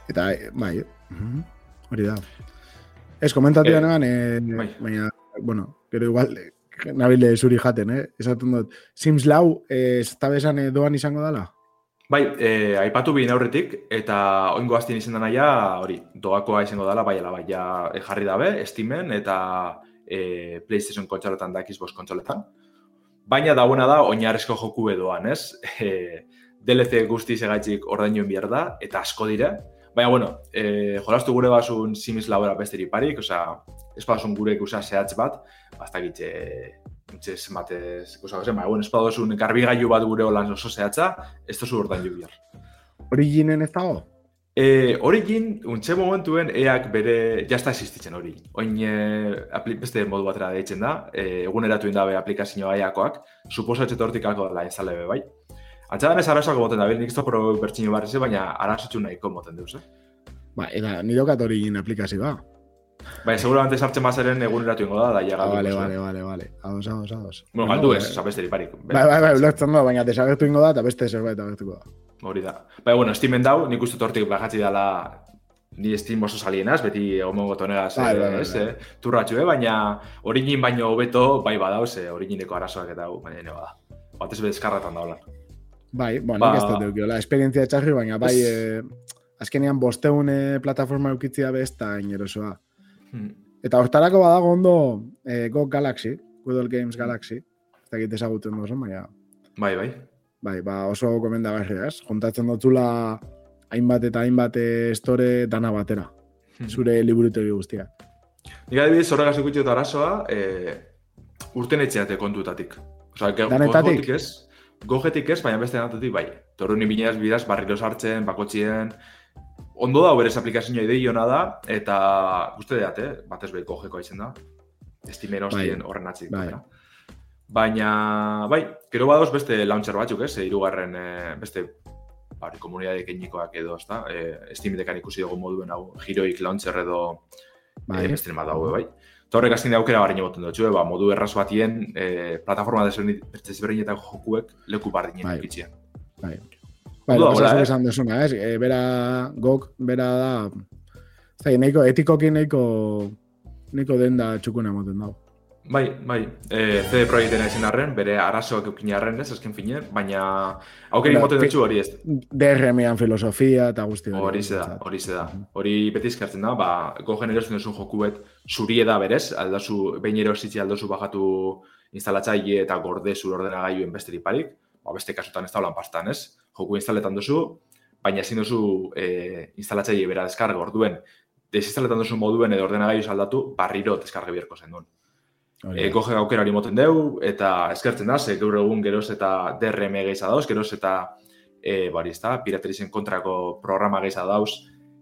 Eta, bai, mhm, hori da. Ez, komentatu eh, eh, bai. baina, bueno, gero igual, nabile zuri jaten, eh? Esaten dut, Sims lau, eh, ez besan eh, doan izango dela? Bai, eh, aipatu bi aurretik eta oingo aztien izan dena hori, doakoa izango dela, bai, ala, bai, ja, eh, jarri dabe, Steamen eta eh, PlayStation kontsoletan da Xbox kontsoletan. Baina dagoena da, oinarrezko joku edoan, ez? Eh, DLC guzti segaitzik ordainuen behar da, eta asko dire, Baina, bueno, eh, jolastu gure basun Sims labora besteri parik, oza, ez basun gure ikusa zehatz bat, bazta gitxe, gitxe zenbatez, ikusa zen, baina, bueno, ez badosun garbigailu bat gure holan oso zehatza, ez tozu hortan jo bihar. Originen ez dago? Eh, origin, untxe momentuen, eak bere, jazta existitzen hori. Oin, eh, beste modu batera deitzen da, eh, egun eratu indabe aplikazioa eakoak, suposatxe tortik alko dela inzalebe bai. Antzadan ez arazoak moten da, nik zopro bertxinio barri ze, baina arazotxu nahiko moten deuz, eh? Ba, eta nire okat hori aplikazioa. Bai, seguramente sartzen bazaren egun eratu ingo da, da ja galdu. Vale, vale, vale, vale. Ados, ados, ados. Bueno, galdu ez, esa beste parik. Bai, bai, bai, ulertzen da, baina desagertu ingo da, eta beste zerbait agertuko da. Hori da. Bai, bueno, Steamen dau, nik uste tortik bajatzi dala ni Steam oso salienaz, beti egon tonegaz, bai, bai, bai, bai. eh, turratxu, eh? baina origin baino hobeto, bai badauz, eh, origineko arazoak eta hau, baina nire bada. Batez be deskarratan daula. Bai, bueno, ba... ez dut eukio, esperientzia txarri, baina bai, eh, azkenean bosteun eh, plataforma eukitzia besta inerosoa. Hmm. Eta hortarako badago ondo eh, Go Galaxy, Google Games Galaxy, ez da egite ezagutzen duzu, baina... Bai, bai. Bai, ba, oso komenda barri, ez? Kontatzen dutzula hainbat eta hainbat estore eh, dana batera, hmm. zure liburutegi guztia. Nik adibidez horregaz ikutxe eta arazoa, eh, urten etxeate kontutatik. Osa, Danetatik? Ez, gogetik ez, baina beste datotik bai. Torru ni binez bidaz barriro sartzen, bakotxien, ondo da, berez aplikazioa idei jona da, eta guzti deat, eh? batez behi gogeko aizen da. Estimen hostien bai. horren atzik. Bai. Baina, bai, gero badoz beste launcher batzuk, ez? Irugarren, eh, beste bari, komunidade kenikoak edo, ez da? Eh, Estimetekan ikusi dugu moduen hau, giroik launcher edo bai. eh, beste bat dago, bai. Eta horrek azken aukera barri boten dutxu, ba, modu erraz batien, e, plataforma desberdin eta jokuek leku bardinen bai. ikitzia. Bai. Bai, lo que esan desuna, ez? E, bera, gok, bera da, zai, nahiko, etikokin nahiko, nahiko den da txukuna moten dago. Bai, bai, e, CD Projekten ezin arren, bere arazoak eukin arren ez, ezken finen, baina aukeri moten dutxu hori ez. DRM-ean filosofia eta guzti hori. Hori da, hori da. Hori beti izkartzen da, ba, gogen erosten duzun jokuet zurie da berez, aldazu, behin erositzi aldozu bajatu instalatzaile eta gorde zur ordena gailuen besterik parik, ba, beste kasutan ez da holan pastan ez, joku instaletan duzu, baina ezin duzu e, instalatzaile bera deskarga orduen, desinstaletan duzu moduen edo ordena gailu aldatu, barriro deskarga bierko zen duen. E, goge gaukera hori moten deu, eta eskertzen da, ze gaur egun geroz eta DRM gehiza dauz, geroz eta e, bari ez da, piraterizen kontrako programa gehiza dauz,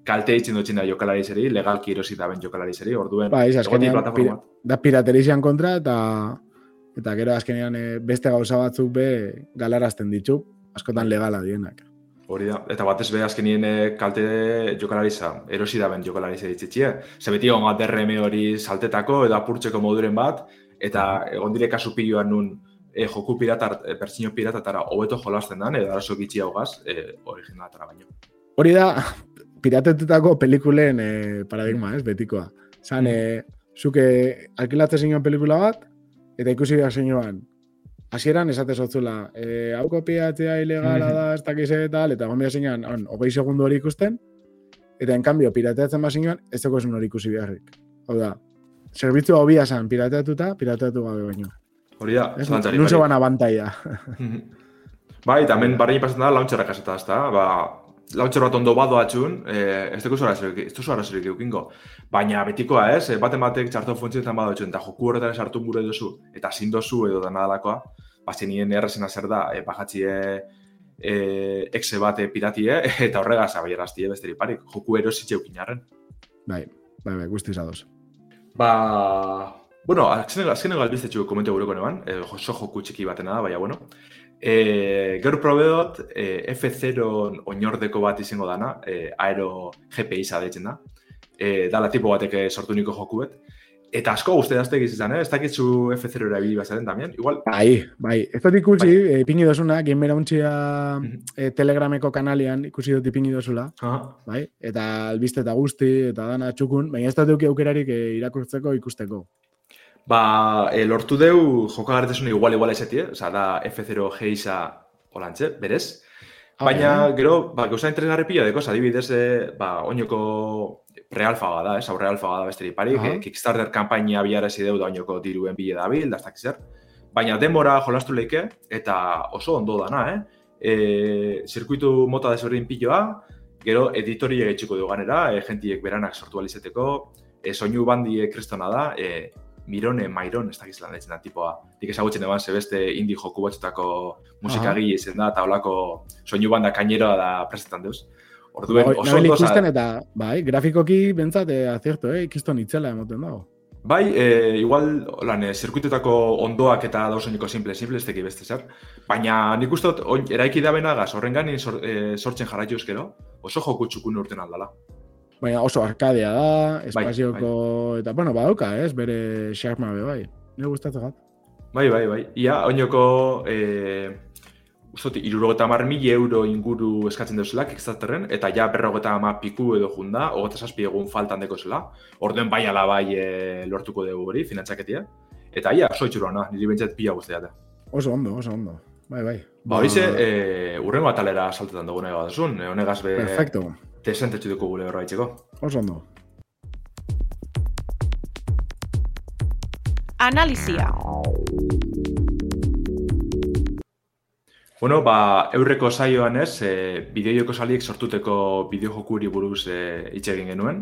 kalte hitzen dutzen da jokalarizeri, legalki erosi da ben jokalarizeri, orduen, ba, ez, azkenean, pir, da piraterizian kontra, eta eta gero azkenean e, beste gauza batzuk be galarazten ditu, askotan legala dienak. Hori da, eta batez be azkenien e, kalte jokalariza, erosi da ben jokalariza ditzitxie. Ze beti egon bat DRM hori saltetako edo apurtzeko moduren bat, eta egon dire kasu piloan nun e, joku pirata, e, pertsino piratatara hobeto jolasten dan, edo arazo gitxi hau gaz, e, originalatara baino. Hori da, piratetetako pelikulen e, paradigma, ez, betikoa. Zan, mm. e, zuke alkilatzen zinean pelikula bat, eta ikusi behar zinuan, hasieran esate zotzula, e, hau kopiatzea ilegala da, ez dakiz eta tal, eta gomia zinean, on, hogei segundu hori ikusten, eta en cambio, pirateatzen bazinuan, ez dago esun hori ikusi beharrik. Hau da, zerbitzu hau zan, pirateatuta, pirateatu gabe baino. Hori da, Ez, zalantzari nun zeban abantaia. Bai, eta hemen barrein pasatzen da, launtxerrak aseta, ezta? Ba, launtxer bat ondo badoa atxun, eh, ez duzu arazorik, ez duzu arazorik eukingo. Baina betikoa ez, eh, baten batek txarto funtzioetan bado atxun, eta joku horretan sartu gure duzu, eta zin dozu edo dana dalakoa, bazen nien errezena zer da, eh, bajatxie eh, exe bate piratie, eta horregaz abaieraztie besterik parik, joku erositxe eukinarren. bai, bai, bai, guztiz adoz. Ba, bueno, azkeneko, azkeneko albiztetxu komentu gureko neban, e, oso joku txiki batena da, baina bueno. E, gaur probe dut, e, F0 oinordeko bat izango dana, e, aero GPI zadeitzen da. E, dala tipo batek eh, sortu niko joku bet. Eta asko guzti dazte izan, eh? Ez dakitzu F0 erabili bazaren tamien. Igual, Bai, bai, ez dut ikusi, bai. ipini dozuna, gamera untxia Mhm. e, telegrameko kanalian ikusi dut ipini dozula, aha, bai? Eta albiste eta guzti, eta dana txukun, baina ez dut eduki aukerarik e, irakurtzeko ikusteko. Ba, e, lortu deu jokagarretasuna igual igual esetie, oza, da F0 geisa olantxe, berez. Ah, Baina, bai. gero, ba, gauza interesgarri pila dekoz, adibidez, e, ba, oinoko prealfaga da, ez, aurrealfaga da besterik parik, Aha. eh, Kickstarter kampainia biarazi deu da oinoko diruen bile dabil, da ez dakiz zer. Baina demora jolastu leike, eta oso ondo dana, eh? E, zirkuitu mota desberdin piloa, gero editoria etxiko dugu ganera, e, gentiek beranak sortu alizeteko, e, soinu bandi kristona da, e, Mirone, Mairon, ez dakiz lan daitzen da, tipoa. Dik ezagutzen eban zebeste indie joku batzutako musikagile izen da, eta holako soinu banda kaineroa da prestetan deuz. Orduen, Bai, oso ondo, ikusten eta, bai, grafikoki bentsat, e, azierto, eh? ikiston itzela emoten dago. bai, e, igual, lan, e, zirkuitetako ondoak eta dauseniko simple, simple, ez teki beste zer. Baina nik uste dut, eraiki da benagaz, horren gani sor, e, sortzen jarraitu ezkero, oso joku txukun urten aldala. Baina oso arkadea da, Bai, espazioko, eta, bueno, badauka, ez, bere xarma be, bai. Nire gustatzen gat. Bai, bai, bai. Ia, oinoko, e, ustot, irurogeta mar mila euro inguru eskatzen duzela, Kickstarterren, eta ja berrogeta ama piku edo junda, hogeta zazpi egun faltan deko zela. Orduen bai ala bai e, lortuko dugu hori, finantzaketia. Eta ia, oso itxuruana, niri bentsat pila guztia da. Oso ondo, oso ondo. Bai, bai. Ba, hori ze, e, urrengo atalera saltetan dugu nahi badazun, e, honegaz be, Perfecto, desentetxu dugu gure horra itxeko. oso ondo. Analizia. Bueno, ba, eurreko saioan ez, e, bideojoko saliek sortuteko bideojokuri buruz e, hitz genuen.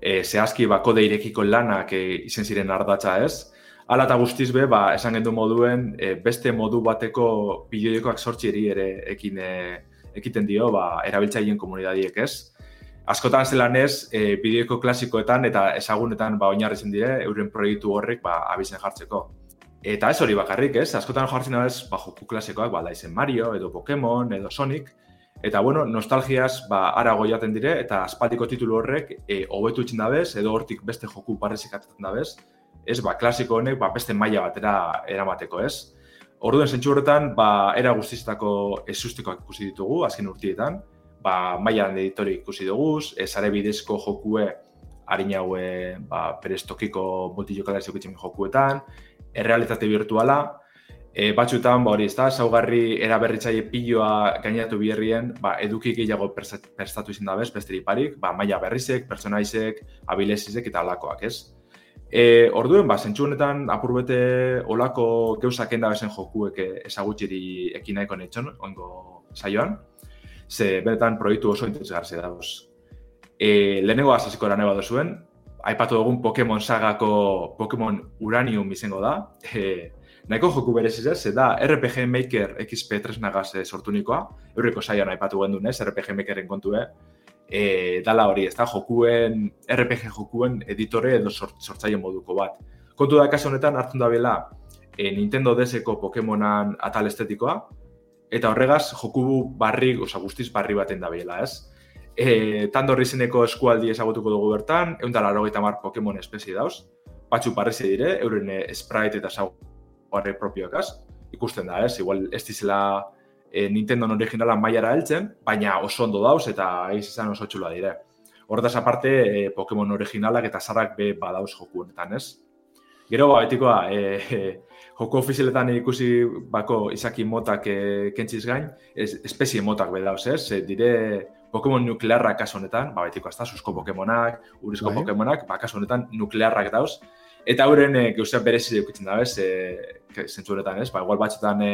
E, zehazki, ba, kode irekiko lanak e, izen ziren ardatza ez. Hala eta guztiz be, ba, esan gendu moduen, e, beste modu bateko bideojokoak sortxieri ere ekin, e, ekiten dio, ba, erabiltzaileen komunidadiek ez. Askotan zelan ez, e, bideoko klasikoetan eta ezagunetan ba, oinarritzen dire, euren proiektu horrek ba, abizen jartzeko. Eta ez hori bakarrik, ez? Askotan jartzen ez, ba, joku klasikoak, ba, daizen Mario, edo Pokemon, edo Sonic. Eta, bueno, nostalgiaz, ba, ara goiaten dire, eta aspaldiko titulu horrek, e, hobetu itxin dabez, edo hortik beste joku parrezik atzen dabez, ez, ba, klasiko honek, ba, beste maila batera eramateko, ez? Orduen zentsu horretan, ba, era guztiztako ezustikoak ikusi ditugu, azken urtietan, ba, mailan editori ikusi dugu, sare bidezko jokue harin haue ba, perestokiko multijokalari zeukitzen jokuetan, errealitate virtuala, e, batxutan, ba, hori, ez da, saugarri eraberritzaile piloa gainatu biherrien, ba, eduki gehiago prestatu izin dabez, besterik parik, ba, maila berrizek, personaizek, abilesizek eta alakoak, ez? E, orduen, ba, zentsu honetan apurbete olako geuzak endabezen jokuek ezagutxiri ekin nahiko netxon, oingo saioan, ze benetan proiektu oso interesgarze dauz. E, lehenengo azaziko lan eba zuen, aipatu dugun Pokemon sagako Pokemon Uranium izango da, e, nahiko joku bereziz ez, ze da RPG Maker XP tresnagaz e, sortu nikoa, eurreko saian aipatu gendun ez, RPG Makeren kontue, e, dala hori, ez da, jokuen, RPG jokuen editore edo sort, sortzaile moduko bat. Kontu da, kasu honetan hartzen da bela, e, Nintendo DS-eko Pokemonan atal estetikoa, eta horregaz, joku barri, oza, guztiz barri baten da bela, ez? E, Tandor izeneko eskualdi ezagutuko dugu bertan, egun dala mar Pokemon espezie dauz, batzu parreze dire, euren e, sprite eta zaguarri propioakaz, ikusten da, ez? Igual ez dizela e, Nintendo originala mailara heltzen, baina oso ondo dauz eta eiz izan oso txula dire. Hortaz aparte, e, Pokemon originalak eta zarrak be badauz joku honetan, ez? Gero, ba, betikoa, e, e, joko ofizialetan ikusi bako izaki motak e, kentziz gain, es, espezie motak bedauz, ez? E, dire Pokemon nuklearrak kaso honetan, ba, betiko, ez da, susko Pokemonak, urizko bai. Pokemonak, ba, kaso honetan nuklearrak dauz. Eta hauren e, gauzean berezi dukitzen da, ez? E, zentzu honetan, ez? Ba, igual batxetan e,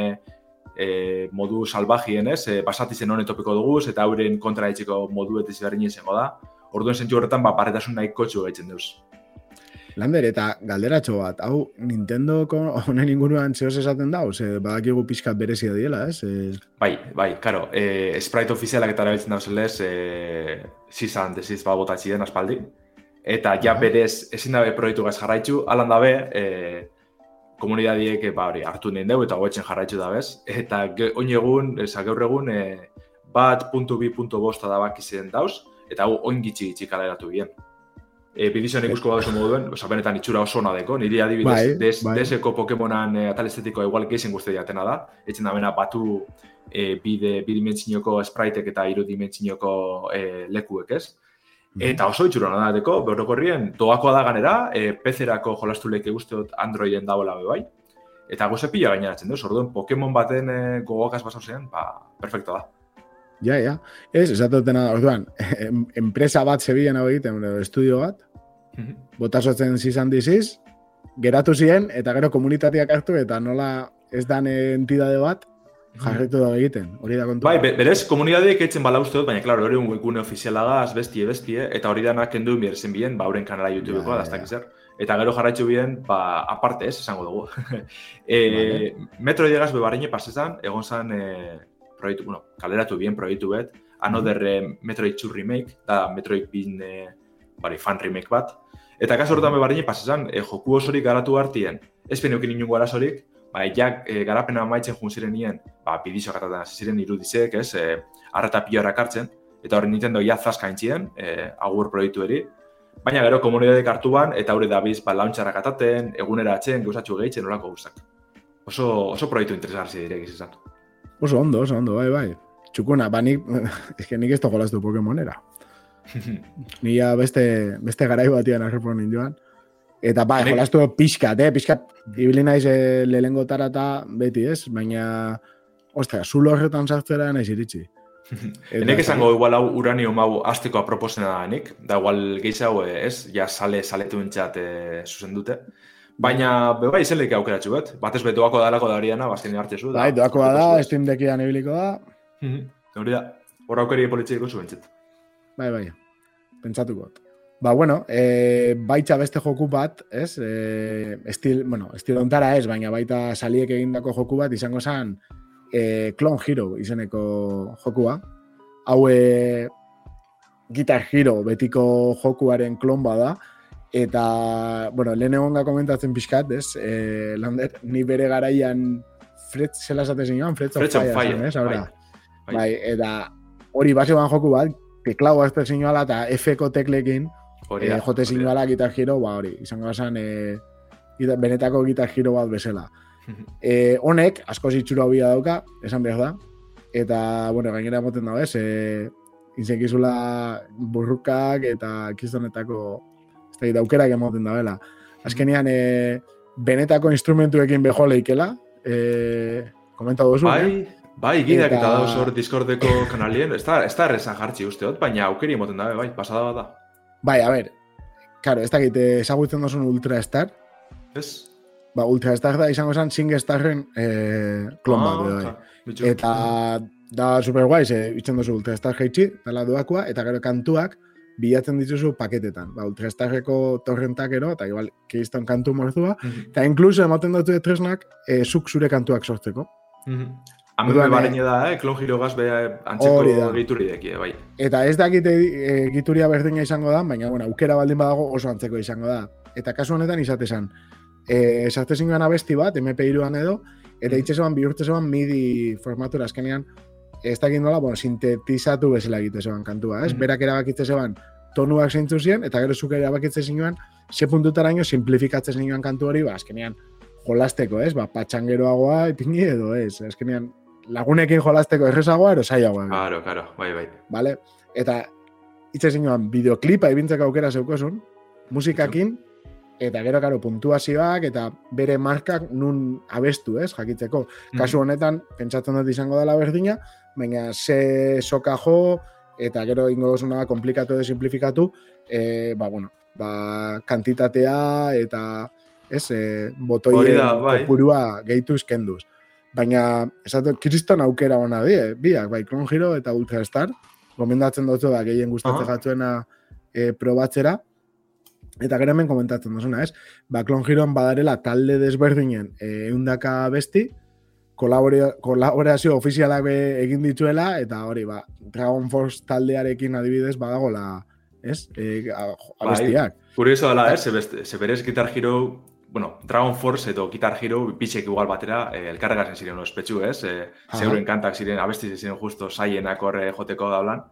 e, modu salbajien, ez? E, basatizen honen topiko dugu, eta hauren kontra etxeko modu eta zibarrin izango da. Orduen zentzu horretan, ba, parretasun nahi kotxu gaitzen duz. Lander, eta galderatxo bat, hau Nintendo honen inguruan zehoz esaten da, ose, badakigu pixkat berezia diela, ez? E... Bai, bai, karo, e, sprite ofizialak eta erabiltzen dauz lez, e, zizan, desiz ba botatxien aspaldi, eta ja berez ezin dabe proiektu gaz jarraitzu, alan dabe, e, komunidadiek ba, hori, hartu nien dugu eta goetzen jarraitzu da bez, eta oin egun, eza gaur egun, e, bat puntu bi puntu bosta da bak izan dauz, eta hau oin gitxi gitxi kaleratu bien e, bidizioan ikusko bat moduen, oza, benetan itxura oso ona deko, niri adibidez, bai, des, bai. deseko Pokemonan e, atal estetiko igual gehien guzti diatena da, etxen da bena batu e, bide, bidimentzinoko spriteek eta irudimentzinoko e, lekuek ez. Mhm. Eta oso itxura da deko, berokorrien, doakoa da ganera, e, pezerako jolastu leke guztiot Androiden dagoela bai. Eta goze pila gaineratzen duz, orduan Pokemon baten e, gogokaz basau zen, ba, perfecto da. Ja, ja. Ez, esatotena, orduan, enpresa bat zebilen hau egiten, estudio bat, botasotzen zizan diziz, geratu ziren, eta gero komunitateak hartu, eta nola ez dan entidade bat, jarretu da egiten, hori da kontu. Bai, berez, komunitateak etzen bala uste dut, baina, klaro, hori un webgune ofizialaga, bestie, bestie, eta hori danak kendu zen bien, ba, horren kanala YouTubeko, ja, da, ja. Eta gero jarraitzu bien, ba, aparte ez, esango dugu. e, vale. Metro diegaz bebarriñe pasezan, egon zan, e, proiektu, bueno, kaleratu bien proiektu bet, Another -hmm. Metroid 2 remake, da Metroid bin e, bari, fan remake bat. Eta kaso horretan bebarri pasesan, e, joku osorik garatu hartien, ez peneukin inungo arazorik, ba, jak e, garapena maitzen jun ziren nien, ba, bidizo garratan ziren irudizek, ez, e, arreta pilorak hartzen, eta hori Nintendo ja zaska intzien, e, agur proiektu eri, baina gero komunidadek hartu ban, eta hori dabiz, ba, launtxarrak ataten, egunera atzen, gauzatxu gehitzen, nolako guztak. Oso, oso proiektu interesgarzi direk izan. Oso ondo, oso ondo, bai, bai. Txukuna, ba, nik, ez nik ez togolaztu Pokemonera. Nia beste, beste garai batian arrepon joan. Eta ba, Ene... jolastu pixkat, eh? Pixkat, ibili naiz eh, lehengo tarata beti, ez? Baina, ostia, zulo horretan sartzera naiz iritsi. Enek esango igual hau uranio mau azteko aproposena da nik, da igual gehiago eh, ez, ja sale saletu entxat eh, zuzen dute. Baina, beba izelik aukeratxu bet, batez bet doako dalako da horiana, bazten hartze zu. Bai, doako da, Steam Deckian ibiliko da. Hori da, horra aukeri politxeiko zuen txet. Bai, bai, pentsatuko. Ba, bueno, e, baitza beste joku bat, ez? E, estil, bueno, estil ontara ez, baina baita saliek egindako joku bat, izango zen e, Clone Hero izeneko jokua. Hau e, Guitar Hero betiko jokuaren klon bada, eta, bueno, lehen egon komentatzen pixkat, ez? E, lander, ni bere garaian Fred, zela esate zinuan, Fred of Fire, ez? Bai, bai. bai, eta hori base joku bat, teklao azte zinuala eta F-ko teklekin eh, jote zinuala gitar giro, ba hori, izango esan e, benetako gitar giro bat bezala. e, honek, asko zitsura hobia dauka, esan behar da, eta, bueno, gainera moten da, ez, e, inzekizula burrukak eta kiztonetako ez da, daukerak emoten da, bela. Azkenean, e, benetako instrumentuekin beho leikela, e, komenta duzu, bai, Bai, gideak eta, eta dauz hor Discordeko kanalien, ez da, ez da errezan jartzi usteot, baina aukeri emoten dabe, bai, pasada bat da. Bai, a ber, karo, ez da gite, esagutzen dozun Ultra Star. Ez? Ba, Ultra Star da izango zen Sing Starren eh, klon bat, ah, bai. Eta da super guai, ze, itzen dozu Ultra Star jaitsi, dala duakoa, eta gero kantuak, bilatzen dituzu paketetan. Ba, Ultra Starreko torrentak ero, eta igual, keizton kantu morzua, eta mm -hmm. inkluso ematen dut tresnak, eh, zuk zure kantuak sortzeko. Mm -hmm. Hamen be baren da, eh? klon giro gaz antzeko gituri deki, bai. Eta ez dakit e, gituria berdina izango da, baina bueno, aukera baldin badago oso antzeko izango da. Eta kasu honetan izate zen, e, esarte abesti bat, MP2an edo, eta mm. itxe bihurtze zeban MIDI formatura azkenean, ez dakit nola, bueno, sintetizatu bezala egite zeban kantua, ez? Mm. Berak erabakitze zeban tonuak zeintzu ziren, eta gero zuke erabakitze zinguan, ze puntutara ino simplifikatze zinguan kantu hori, ba, azkenean, jolasteko, ez? Ba, patxangeroagoa ipini edo, ez? Azkenean, lagunekin jolasteko errezagoa, ero zaiagoa. Claro, claro, bai, bai. Vale? Eta, itse zinuan, bideoklipa ibintzeko aukera zeukosun, musikakin, eta gero, karo, puntuazioak, eta bere markak nun abestu, ez, jakitzeko. Mhm. Kasu honetan, pentsatzen dut izango dela berdina, baina ze soka jo, eta gero ingo dozuna komplikatu edo simplifikatu, e, ba, bueno, ba, kantitatea eta ez, e, botoien da, bai. kopurua gehituz kenduz. Baina, esatu, kriston aukera ona die, biak, bai, Clone Hero eta Ultra Star, gomendatzen dutzu da gehien gustatzen Aha. jatzuena e, probatzera, eta gero hemen komentatzen duzuna, ez? Ba, Clone Heroan badarela talde desberdinen eundaka besti, kolaborazio ofizialak egin dituela, eta hori, ba, Dragon Force taldearekin adibidez badagola, ez? E, a- abestiak. Kurioso dela, ez, ze, beste- ze berez Guitar Hero, bueno, Dragon Force edo Guitar Hero bitxek igual batera, eh, elkarregazen ziren ospetsu, ez? Eh, zeuren kantak ziren, abesti ziren justo saienak horre joteko daulan,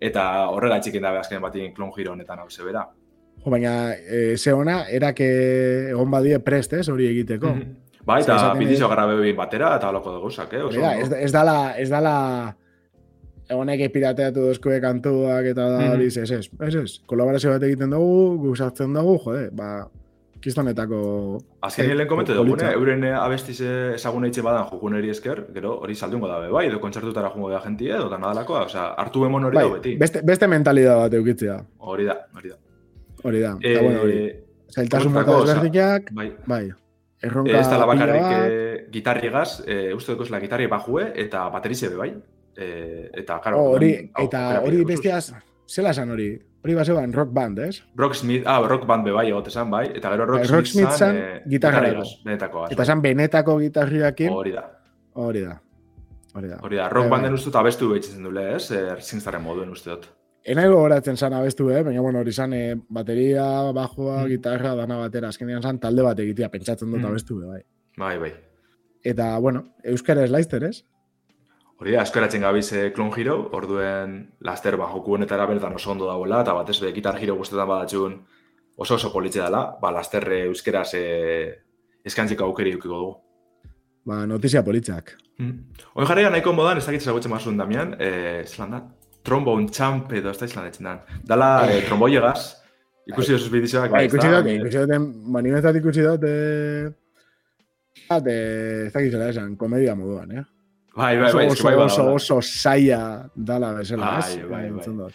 eta horrela txikin dabe azken batien Clone Hero honetan hau zebera. Jo, baina, e, ze ona, erak eh, egon badie prest, ez, hori egiteko. Mhm. Bai, eta bidizio grabe egin batera, eta holako dagozak, eh? Hori Oso, da, ondo. ez, ez dala, ez dala egonek pirateatu dozkue kantuak eta da Mhm. hori, ez, ez, ez, ez, kolaborazio bat egiten dugu, guzartzen dugu, jode, ba, kistonetako... Azken Eh, lehen komentu politxa. dugune, euren eh, abestiz eh, ezagun eitxe badan jokuneri esker, gero hori saldungo dabe, bai, edo kontzertutara jungo da jentia, edo nadalakoa, osea, hartu emon hori Bai, da beti. beste, beste mentalidad bat eukitzea, Hori da, hori da. hori da, eta bueno, hori. Eh, Zailtasun mota desberdinak, bai, bai, erronka Ez pila bakarrik bat, eh, gitarrigaz, eh, uste dut la gitarri bajue eta baterize be bai. Eh, eta, karo, oh, hori, hau, eta hori pide bestiaz, zela esan hori, hori bazeban rock band, ez? Rock Smith, ah, Rock Band be bai egote zan, bai. Eta gero Rock, Bai, Rock Smith zan, gitarrarako. gitarrigaz, benetakoa. Eta esan benetako gitarriakin, Hori da, hori da, hori da. hori da. Rock Bai, Banden bai. uste dut abestu behitzen dule, ez? Singstarren moduen uste dut. Enaigo goratzen zan abestu, eh? baina bueno, hori zan eh, bateria, bajoa, Mm. gitarra, dana batera, azkenean zan talde bat egitea, pentsatzen dut Mm. abestu, be, bai. Bai, bai. Eta, bueno, euskara ez laizter, ez? Hori da, eskeratzen gabiz eh, Clone Hero, orduen laster ba, joku honetara bertan oso ondo dagoela, eta batez be, Guitar Hero guztetan badatxun oso oso politxe dela, ba, laster euskeraz eh, eskantziko aukeri eukiko dugu. Ba, notizia politzak. Mm. Hoi jarria nahiko modan, ez dakit zagutzen mazun Damian, eh, zelan da, trombone champ edo ez da izan detzen dan. Dala eh, tromboiegaz, ikusi dozuz bidizioak, Bai, ikusi dut, ikusi dut, manimetat ikusi dut, eh, bat, eh, ez dakit zela esan, komedia moduan, eh? Bai, bai, Oso, bai, oso, bai, bai, oso, bai. oso saia dala bezala, Bai, ez? bai, bai. Dut.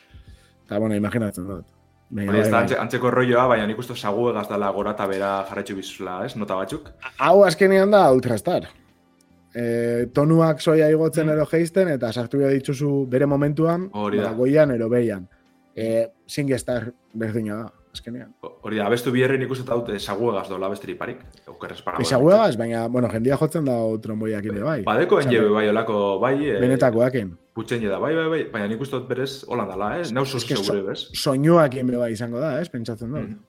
Eta, bueno, imaginatzen dut. Baina, Hori ez bai, da bai. antze, antzeko rolloa, baina nik uste zaguegaz dala gora eta bera jarretxu bizula, ez? Nota batzuk. Hau azkenean da Ultrastar. E, tonuak soia igotzen Mm. ero geisten, eta sartu behar dituzu bere momentuan, Hori da. ba, goian ero behian. E, Singstar berdina da, azkenean. Hori da, abestu biherri nik uste dut zaguegaz dola besterik parik. Okerrez para. Ezaguegaz, baina, bueno, jendia jotzen da tromboiak ere bai. Badeko enjebe bai olako, bai, eh, Benetakoaken. Putxen da, bai, bai, bai, baina nik uste dut berez holan dala, eh? Nau Es oso que so- segure, bez? Soinuak ebe bai izango da, ez? Pentsatzen dut. Mm.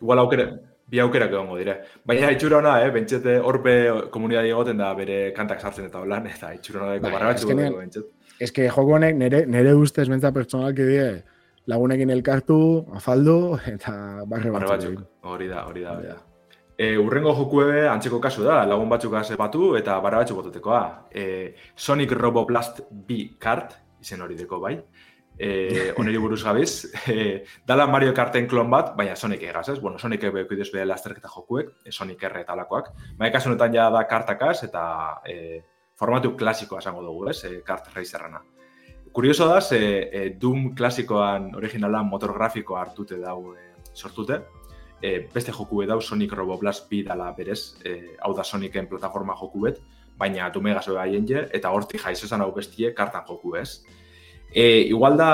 Igual aukera, bi aukerak egongo dire. Baina itxura ona, eh? Bentsete horpe komunidadi egoten da bere kantak sartzen eta holan, eta itxura ona dago Bai, barra batzu que joko honek nere, nere ustez bentsa pertsonalki die lagunekin elkartu, afaldu, eta barre batzuk. batzuk, hori da, hori da, hori da. E, urrengo jokue antzeko kasu da, lagun batzuk batu eta barra batzuk bototekoa. E, Sonic Roboblast B kart, izen hori deko bai. E, oneri buruz gabiz, e, dala Mario Karten klon bat, baina Sonic egaz, ez? Bueno, Sonic ebe kuidez beha lasterketa jokuek, e, Sonic R eta alakoak. Baina kasu honetan ja da kartakaz eta e, formatu klasikoa esango dugu, ez? E, kart racerrana. Kurioso da, ze e, Doom klasikoan originalan motor grafikoa hartute dau e, sortute, e, beste joku edau Sonic Roboblast bi dala berez, e, hau da Sonicen plataforma joku bet, baina Dumegaz beba je, eta hortik jaiz esan hau bestie kartan joku ez. E, igual da,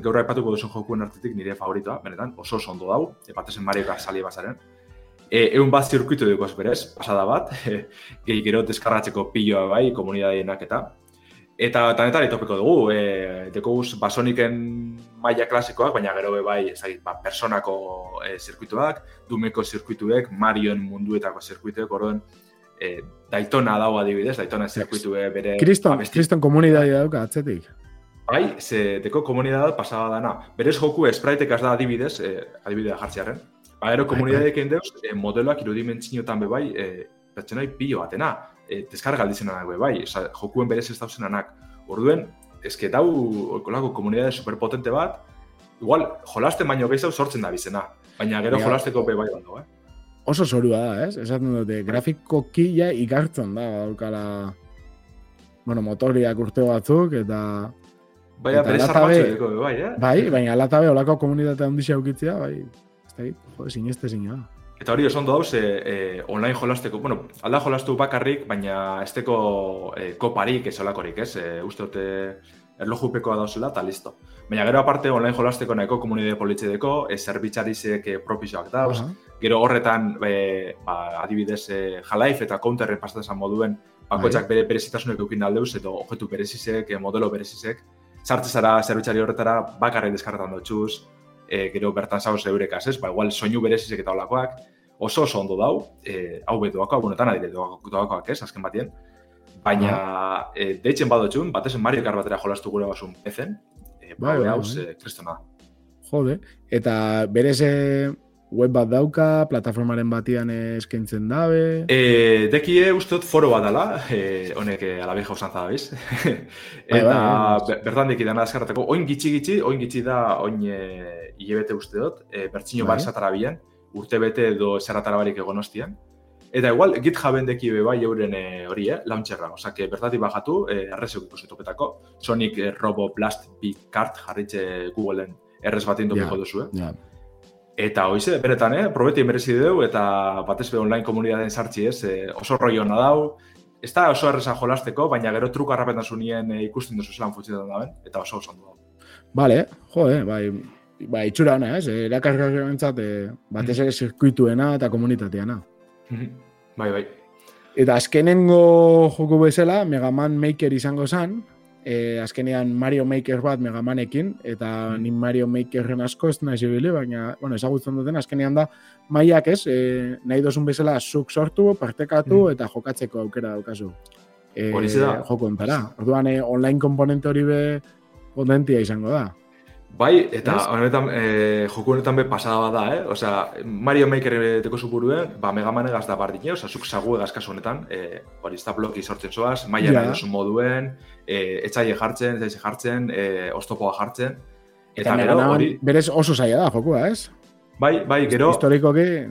gaur aipatuko duzun jokuen artetik nire favoritoa, benetan, oso oso ondo dau, epatezen Mario Kart sali bazaren. E, egun bat zirkuitu dukoz berez, pasada bat, e, gehi gero deskarratzeko piloa bai, komunidadienak eta. Eta tanetari topiko dugu, e, dekoguz ba, Sonicen maila klasikoak, baina gero be bai, ezagit, ba, personako e, zirkuituak, Dumeko zirkuituek, Marioen munduetako zirkuituek, orduan, e, Daytona dago adibidez, Daytona zirkuitue bere... Kriston, kriston komunitatea dauka, atzetik. Bai, ze deko komunidad pasaba dana. Berez joku spriteek az da adibidez, eh, adibidea jartzearen. Ba, gero komunidadek deuz, eh, modeloak irudimentzinotan bebai, eh, pertsonai pilo batena. Eh, deskarga aldizenanak bebai, Osa, jokuen berez ez dauzenanak. Orduen, eske dau kolako komunidade superpotente bat, igual, jolasten baino gehiago sortzen da bizena. Baina gero Ja. jolasteko bebai dago, eh? oso zorua da, ez? Esaten dute, grafikoki ja ikartzen da, daukala, bueno, motoriak urte batzuk, eta... Eta bere edeko, bai, eh? Bai, baina alata be, olako komunitate handixea ukitzea, bai, ez da, jode, sineste zina. Eta hori oso ondo dauz, e, e, online jolasteko, bueno, alda jolastu bakarrik, baina ez teko e, koparik ez olakorik, ez? E, uste dute erlojupekoa dauzela, eta listo. Baina gero aparte online jolasteko nahiko komunidade politxedeko, e, zerbitzarizek e, propisoak dauz, Aha. gero horretan, e, ba, adibidez, e, Half-Life eta Counterren pasatzen moduen, bakoitzak bere berezitasunek eukin aldeuz, edo objektu berezizek, modelo berezizek, sartze zara zerbitzari horretara, bakarrik deskarretan dutxuz, e, gero bertan zauz eurekaz, ez? Ba, igual soinu berezizek eta olakoak, oso oso ondo dau, e, hau betu doakoak, buenetan adire doakoak, ez, azken batien. Baina, e, deitzen badotxun, batez Mario Kart batera jolastu gure basun pezen, e, Bai, bai, bai, hau, bai. e, kristona. Jode, eta berez eh, web bat dauka, plataformaren batian eskaintzen dabe. E, dekie uste dut foro bat dala, e, honek e, alabeja usan zadabiz. Bai, Eta bai, bai. be- bertan deki dana azkarretako, oin gitxi gitxi, oin gitxi da, oin e, hilebete uste dut, e, bertxino Bai. bar esatara bian, urte bete edo esaratara barik egon ostian. Eta igual, GitHuben deki be bai euren e, hori, eh, launcherra. Osa, que bertatik bajatu, e, errezek ikusetopetako, Sonic e, Robo Blast Big Kart jarritxe Googleen errez bat indopiko duzu, eh? Ja, Eta hoize, beretan, eh, probeti merezi dugu eta batez be online komunidaden sartzi ez, eh, oso roi hona dau. Ez da oso erreza jolasteko, baina gero truko harrapentasunien eh, ikusten duzu zelan funtzionetan daben, eta oso oso dago. Vale, jode, bai, bai, itxura hona, ez? Erakargarrentzat, eh, batez ere zirkuituena eta komunitateana. bai, bai. Eta azkenengo joko bezala, Mega Man Maker izango zen, e, azkenean Mario Maker bat Mega Manekin, eta Mm. ni Mario Makerren asko ez naiz ibili, baina, bueno, ezagutzen duten, azkenean da, maiak ez, e, nahi dozun bezala zuk sortu, partekatu, Mm. eta jokatzeko aukera daukazu. E, Horixe da. Joko ontara. Orduan, e, online komponente hori be potentia izango da. Bai, eta Ez? honetan, eh, joku honetan be pasada bat da, eh? Osea, Mario Maker teko zuburuen, ba, Mega Man egaz da bardine, osea, zuk zagu egaz kasu honetan, eh, hori, ez da bloki sortzen zoaz, maia Ja. nahi moduen, eh, etxaile jartzen, etxaile jartzen, eh, oztopoa jartzen, Eta, eta gero, hori, berez oso zaila da jokua, ez? bai, bai, gero, Historikoki,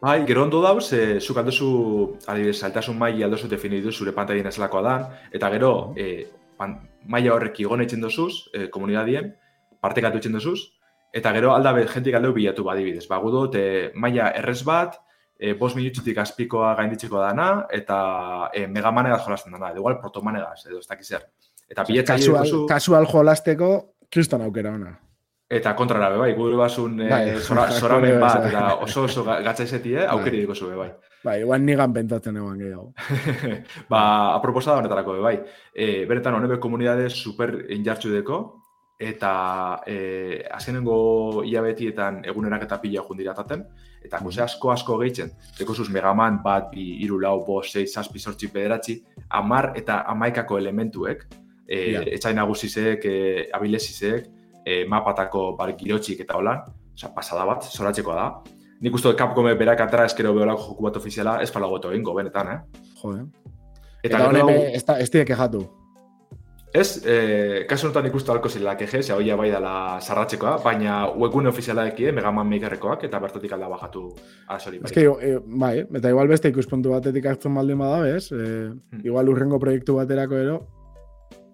Bai, gero ondo dauz, e, zuk aldozu, adibidez, saltasun maila aldozu definitu zure pantailin eselakoa dan, eta gero, e, pan, maila horrek igon eitzen dozuz, e, komunidadien, partekatu eitzen dozuz, eta gero alda jentik aldeu bilatu badibidez. Ba, gu dut, e, maila errez bat, e, bos minutzutik azpikoa gainditzeko dana, eta e, megamanegaz jolasten dana, edo igual protomanegaz, edo ez dakiz zer. Eta biletza kasual, dituzu, kasual jolasteko, kriston aukera ona. eta kontrara be, bai, gure basun e, Bai, zora, hardcore zoramen bat, bezala. eta oso oso ga- gatzaizeti, eh, aukeri diko zube, bai. Bai, igual nigan pentatzen egon gehiago. ba, aproposa da honetarako, be, bai. E, beretan, honebe komunidade super injartxu deko, eta e, azkenengo hilabetietan egunerak eta pila jundirataten, eta gose asko asko gehitzen, deko zuz Megaman bat, bi, iru, lau, bost, sei, zazpi, sortzi, bederatzi, amar eta amaikako elementuek, e, Ja. etxai nagusizek, e, abilesizek, e, mapatako bar girotxik eta holan, osea, pasada bat, zoratzekoa da. Nik uste dut Capcom berak atara eskero beholako joku bat ofiziala, ez palago eto egingo, benetan, eh? Jode. Eta, Eta honen ez, da, ez kejatu. Ez, eh, kasu honetan ikustu halko zela keje, ze hoia bai dela sarratzekoa, baina webgune ofiziala eki, Mega Man Makerrekoak, eta bertatik alda bajatu azori Ez que, e, bai, eta igual beste ikuspuntu batetik hartzen baldin bada, bez? E, Hmm. igual urrengo proiektu baterako ero,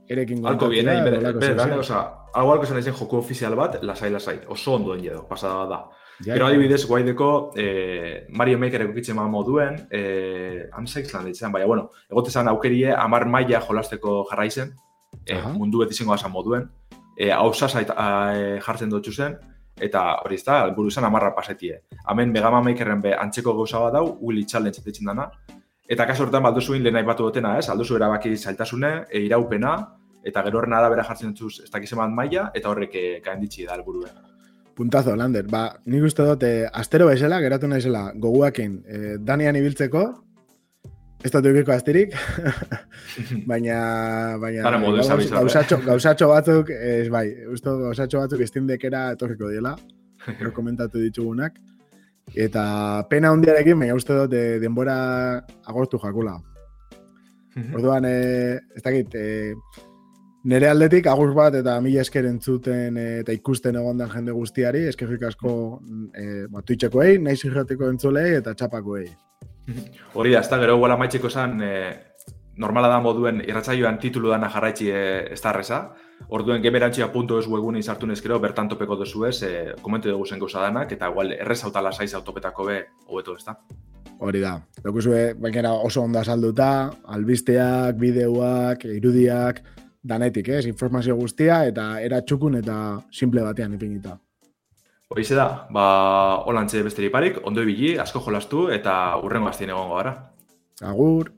erekin Alko bien, eh, bere, bere, zerbait. bere, oza, algo alko zen joku ofizial bat, lasai, lasai, oso ondoen jedo, pasada bat da. Ja, Gero adibidez, guaideko, eh, Mario Maker egokitzen ma moduen, eh, Amsexland ditzen, baina, bueno, egote zan aukerie, amar maila jolasteko jarraizen, Aha. mundu beti zingo azan moduen, eh, hausasa eh, jartzen dutxu zen, eta hori ez da, buru izan amarra pasetie. Hemen Mega Man Makerren be antzeko gauza bat dau, Willy Challenge ditzen dana, eta kasu horretan balduzuin lehen aipatu dutena, ez? Alduzu erabaki zailtasune, e, iraupena, eta gero horren arabera jartzen dutuz ez dakizen bat maila, eta horrek gainditzi da helburuen. Puntazo, Lander. Ba, nik uste dut, e, astero bezala, geratu naizela, goguakin, e, Danian ibiltzeko, ez eukiko asterik, baina, baina, Dara modu gauzatxo, gauzatxo batzuk, ez bai, dut gauzatxo batzuk Steam Deckera etorriko diela, gero komentatu ditugunak, eta pena hundiarekin, baina uste dut e, denbora agortu jakula. Orduan, e, ez dakit, e, Nere aldetik, agur bat eta mila esker entzuten eh, eta ikusten egondan jende guztiari, eskerrik asko e, ba, Twitchekoei, naiz irrateko entzulei eta txapakoei. Hori da, ez da, gero guala maitxeko zan, normala da moduen irratzaioan titulu dana jarraitzi e, ez da reza. Orduen gemerantxia punto ez webune izartu neskero, bertan topeko dozu ez, e, komente dugu zen gauza danak, eta igual errez hau tala saiz autopetako be, hobeto ez da. Hori da. Dokuzue, baina oso onda salduta, albisteak, bideoak, irudiak, danetik, ez? Informazio guztia eta era txukun eta simple batean ipinita. Hoize da, ba, holantze besterik parik, ondo ibili, asko jolastu eta urrengo aztien egongo gara. Agur!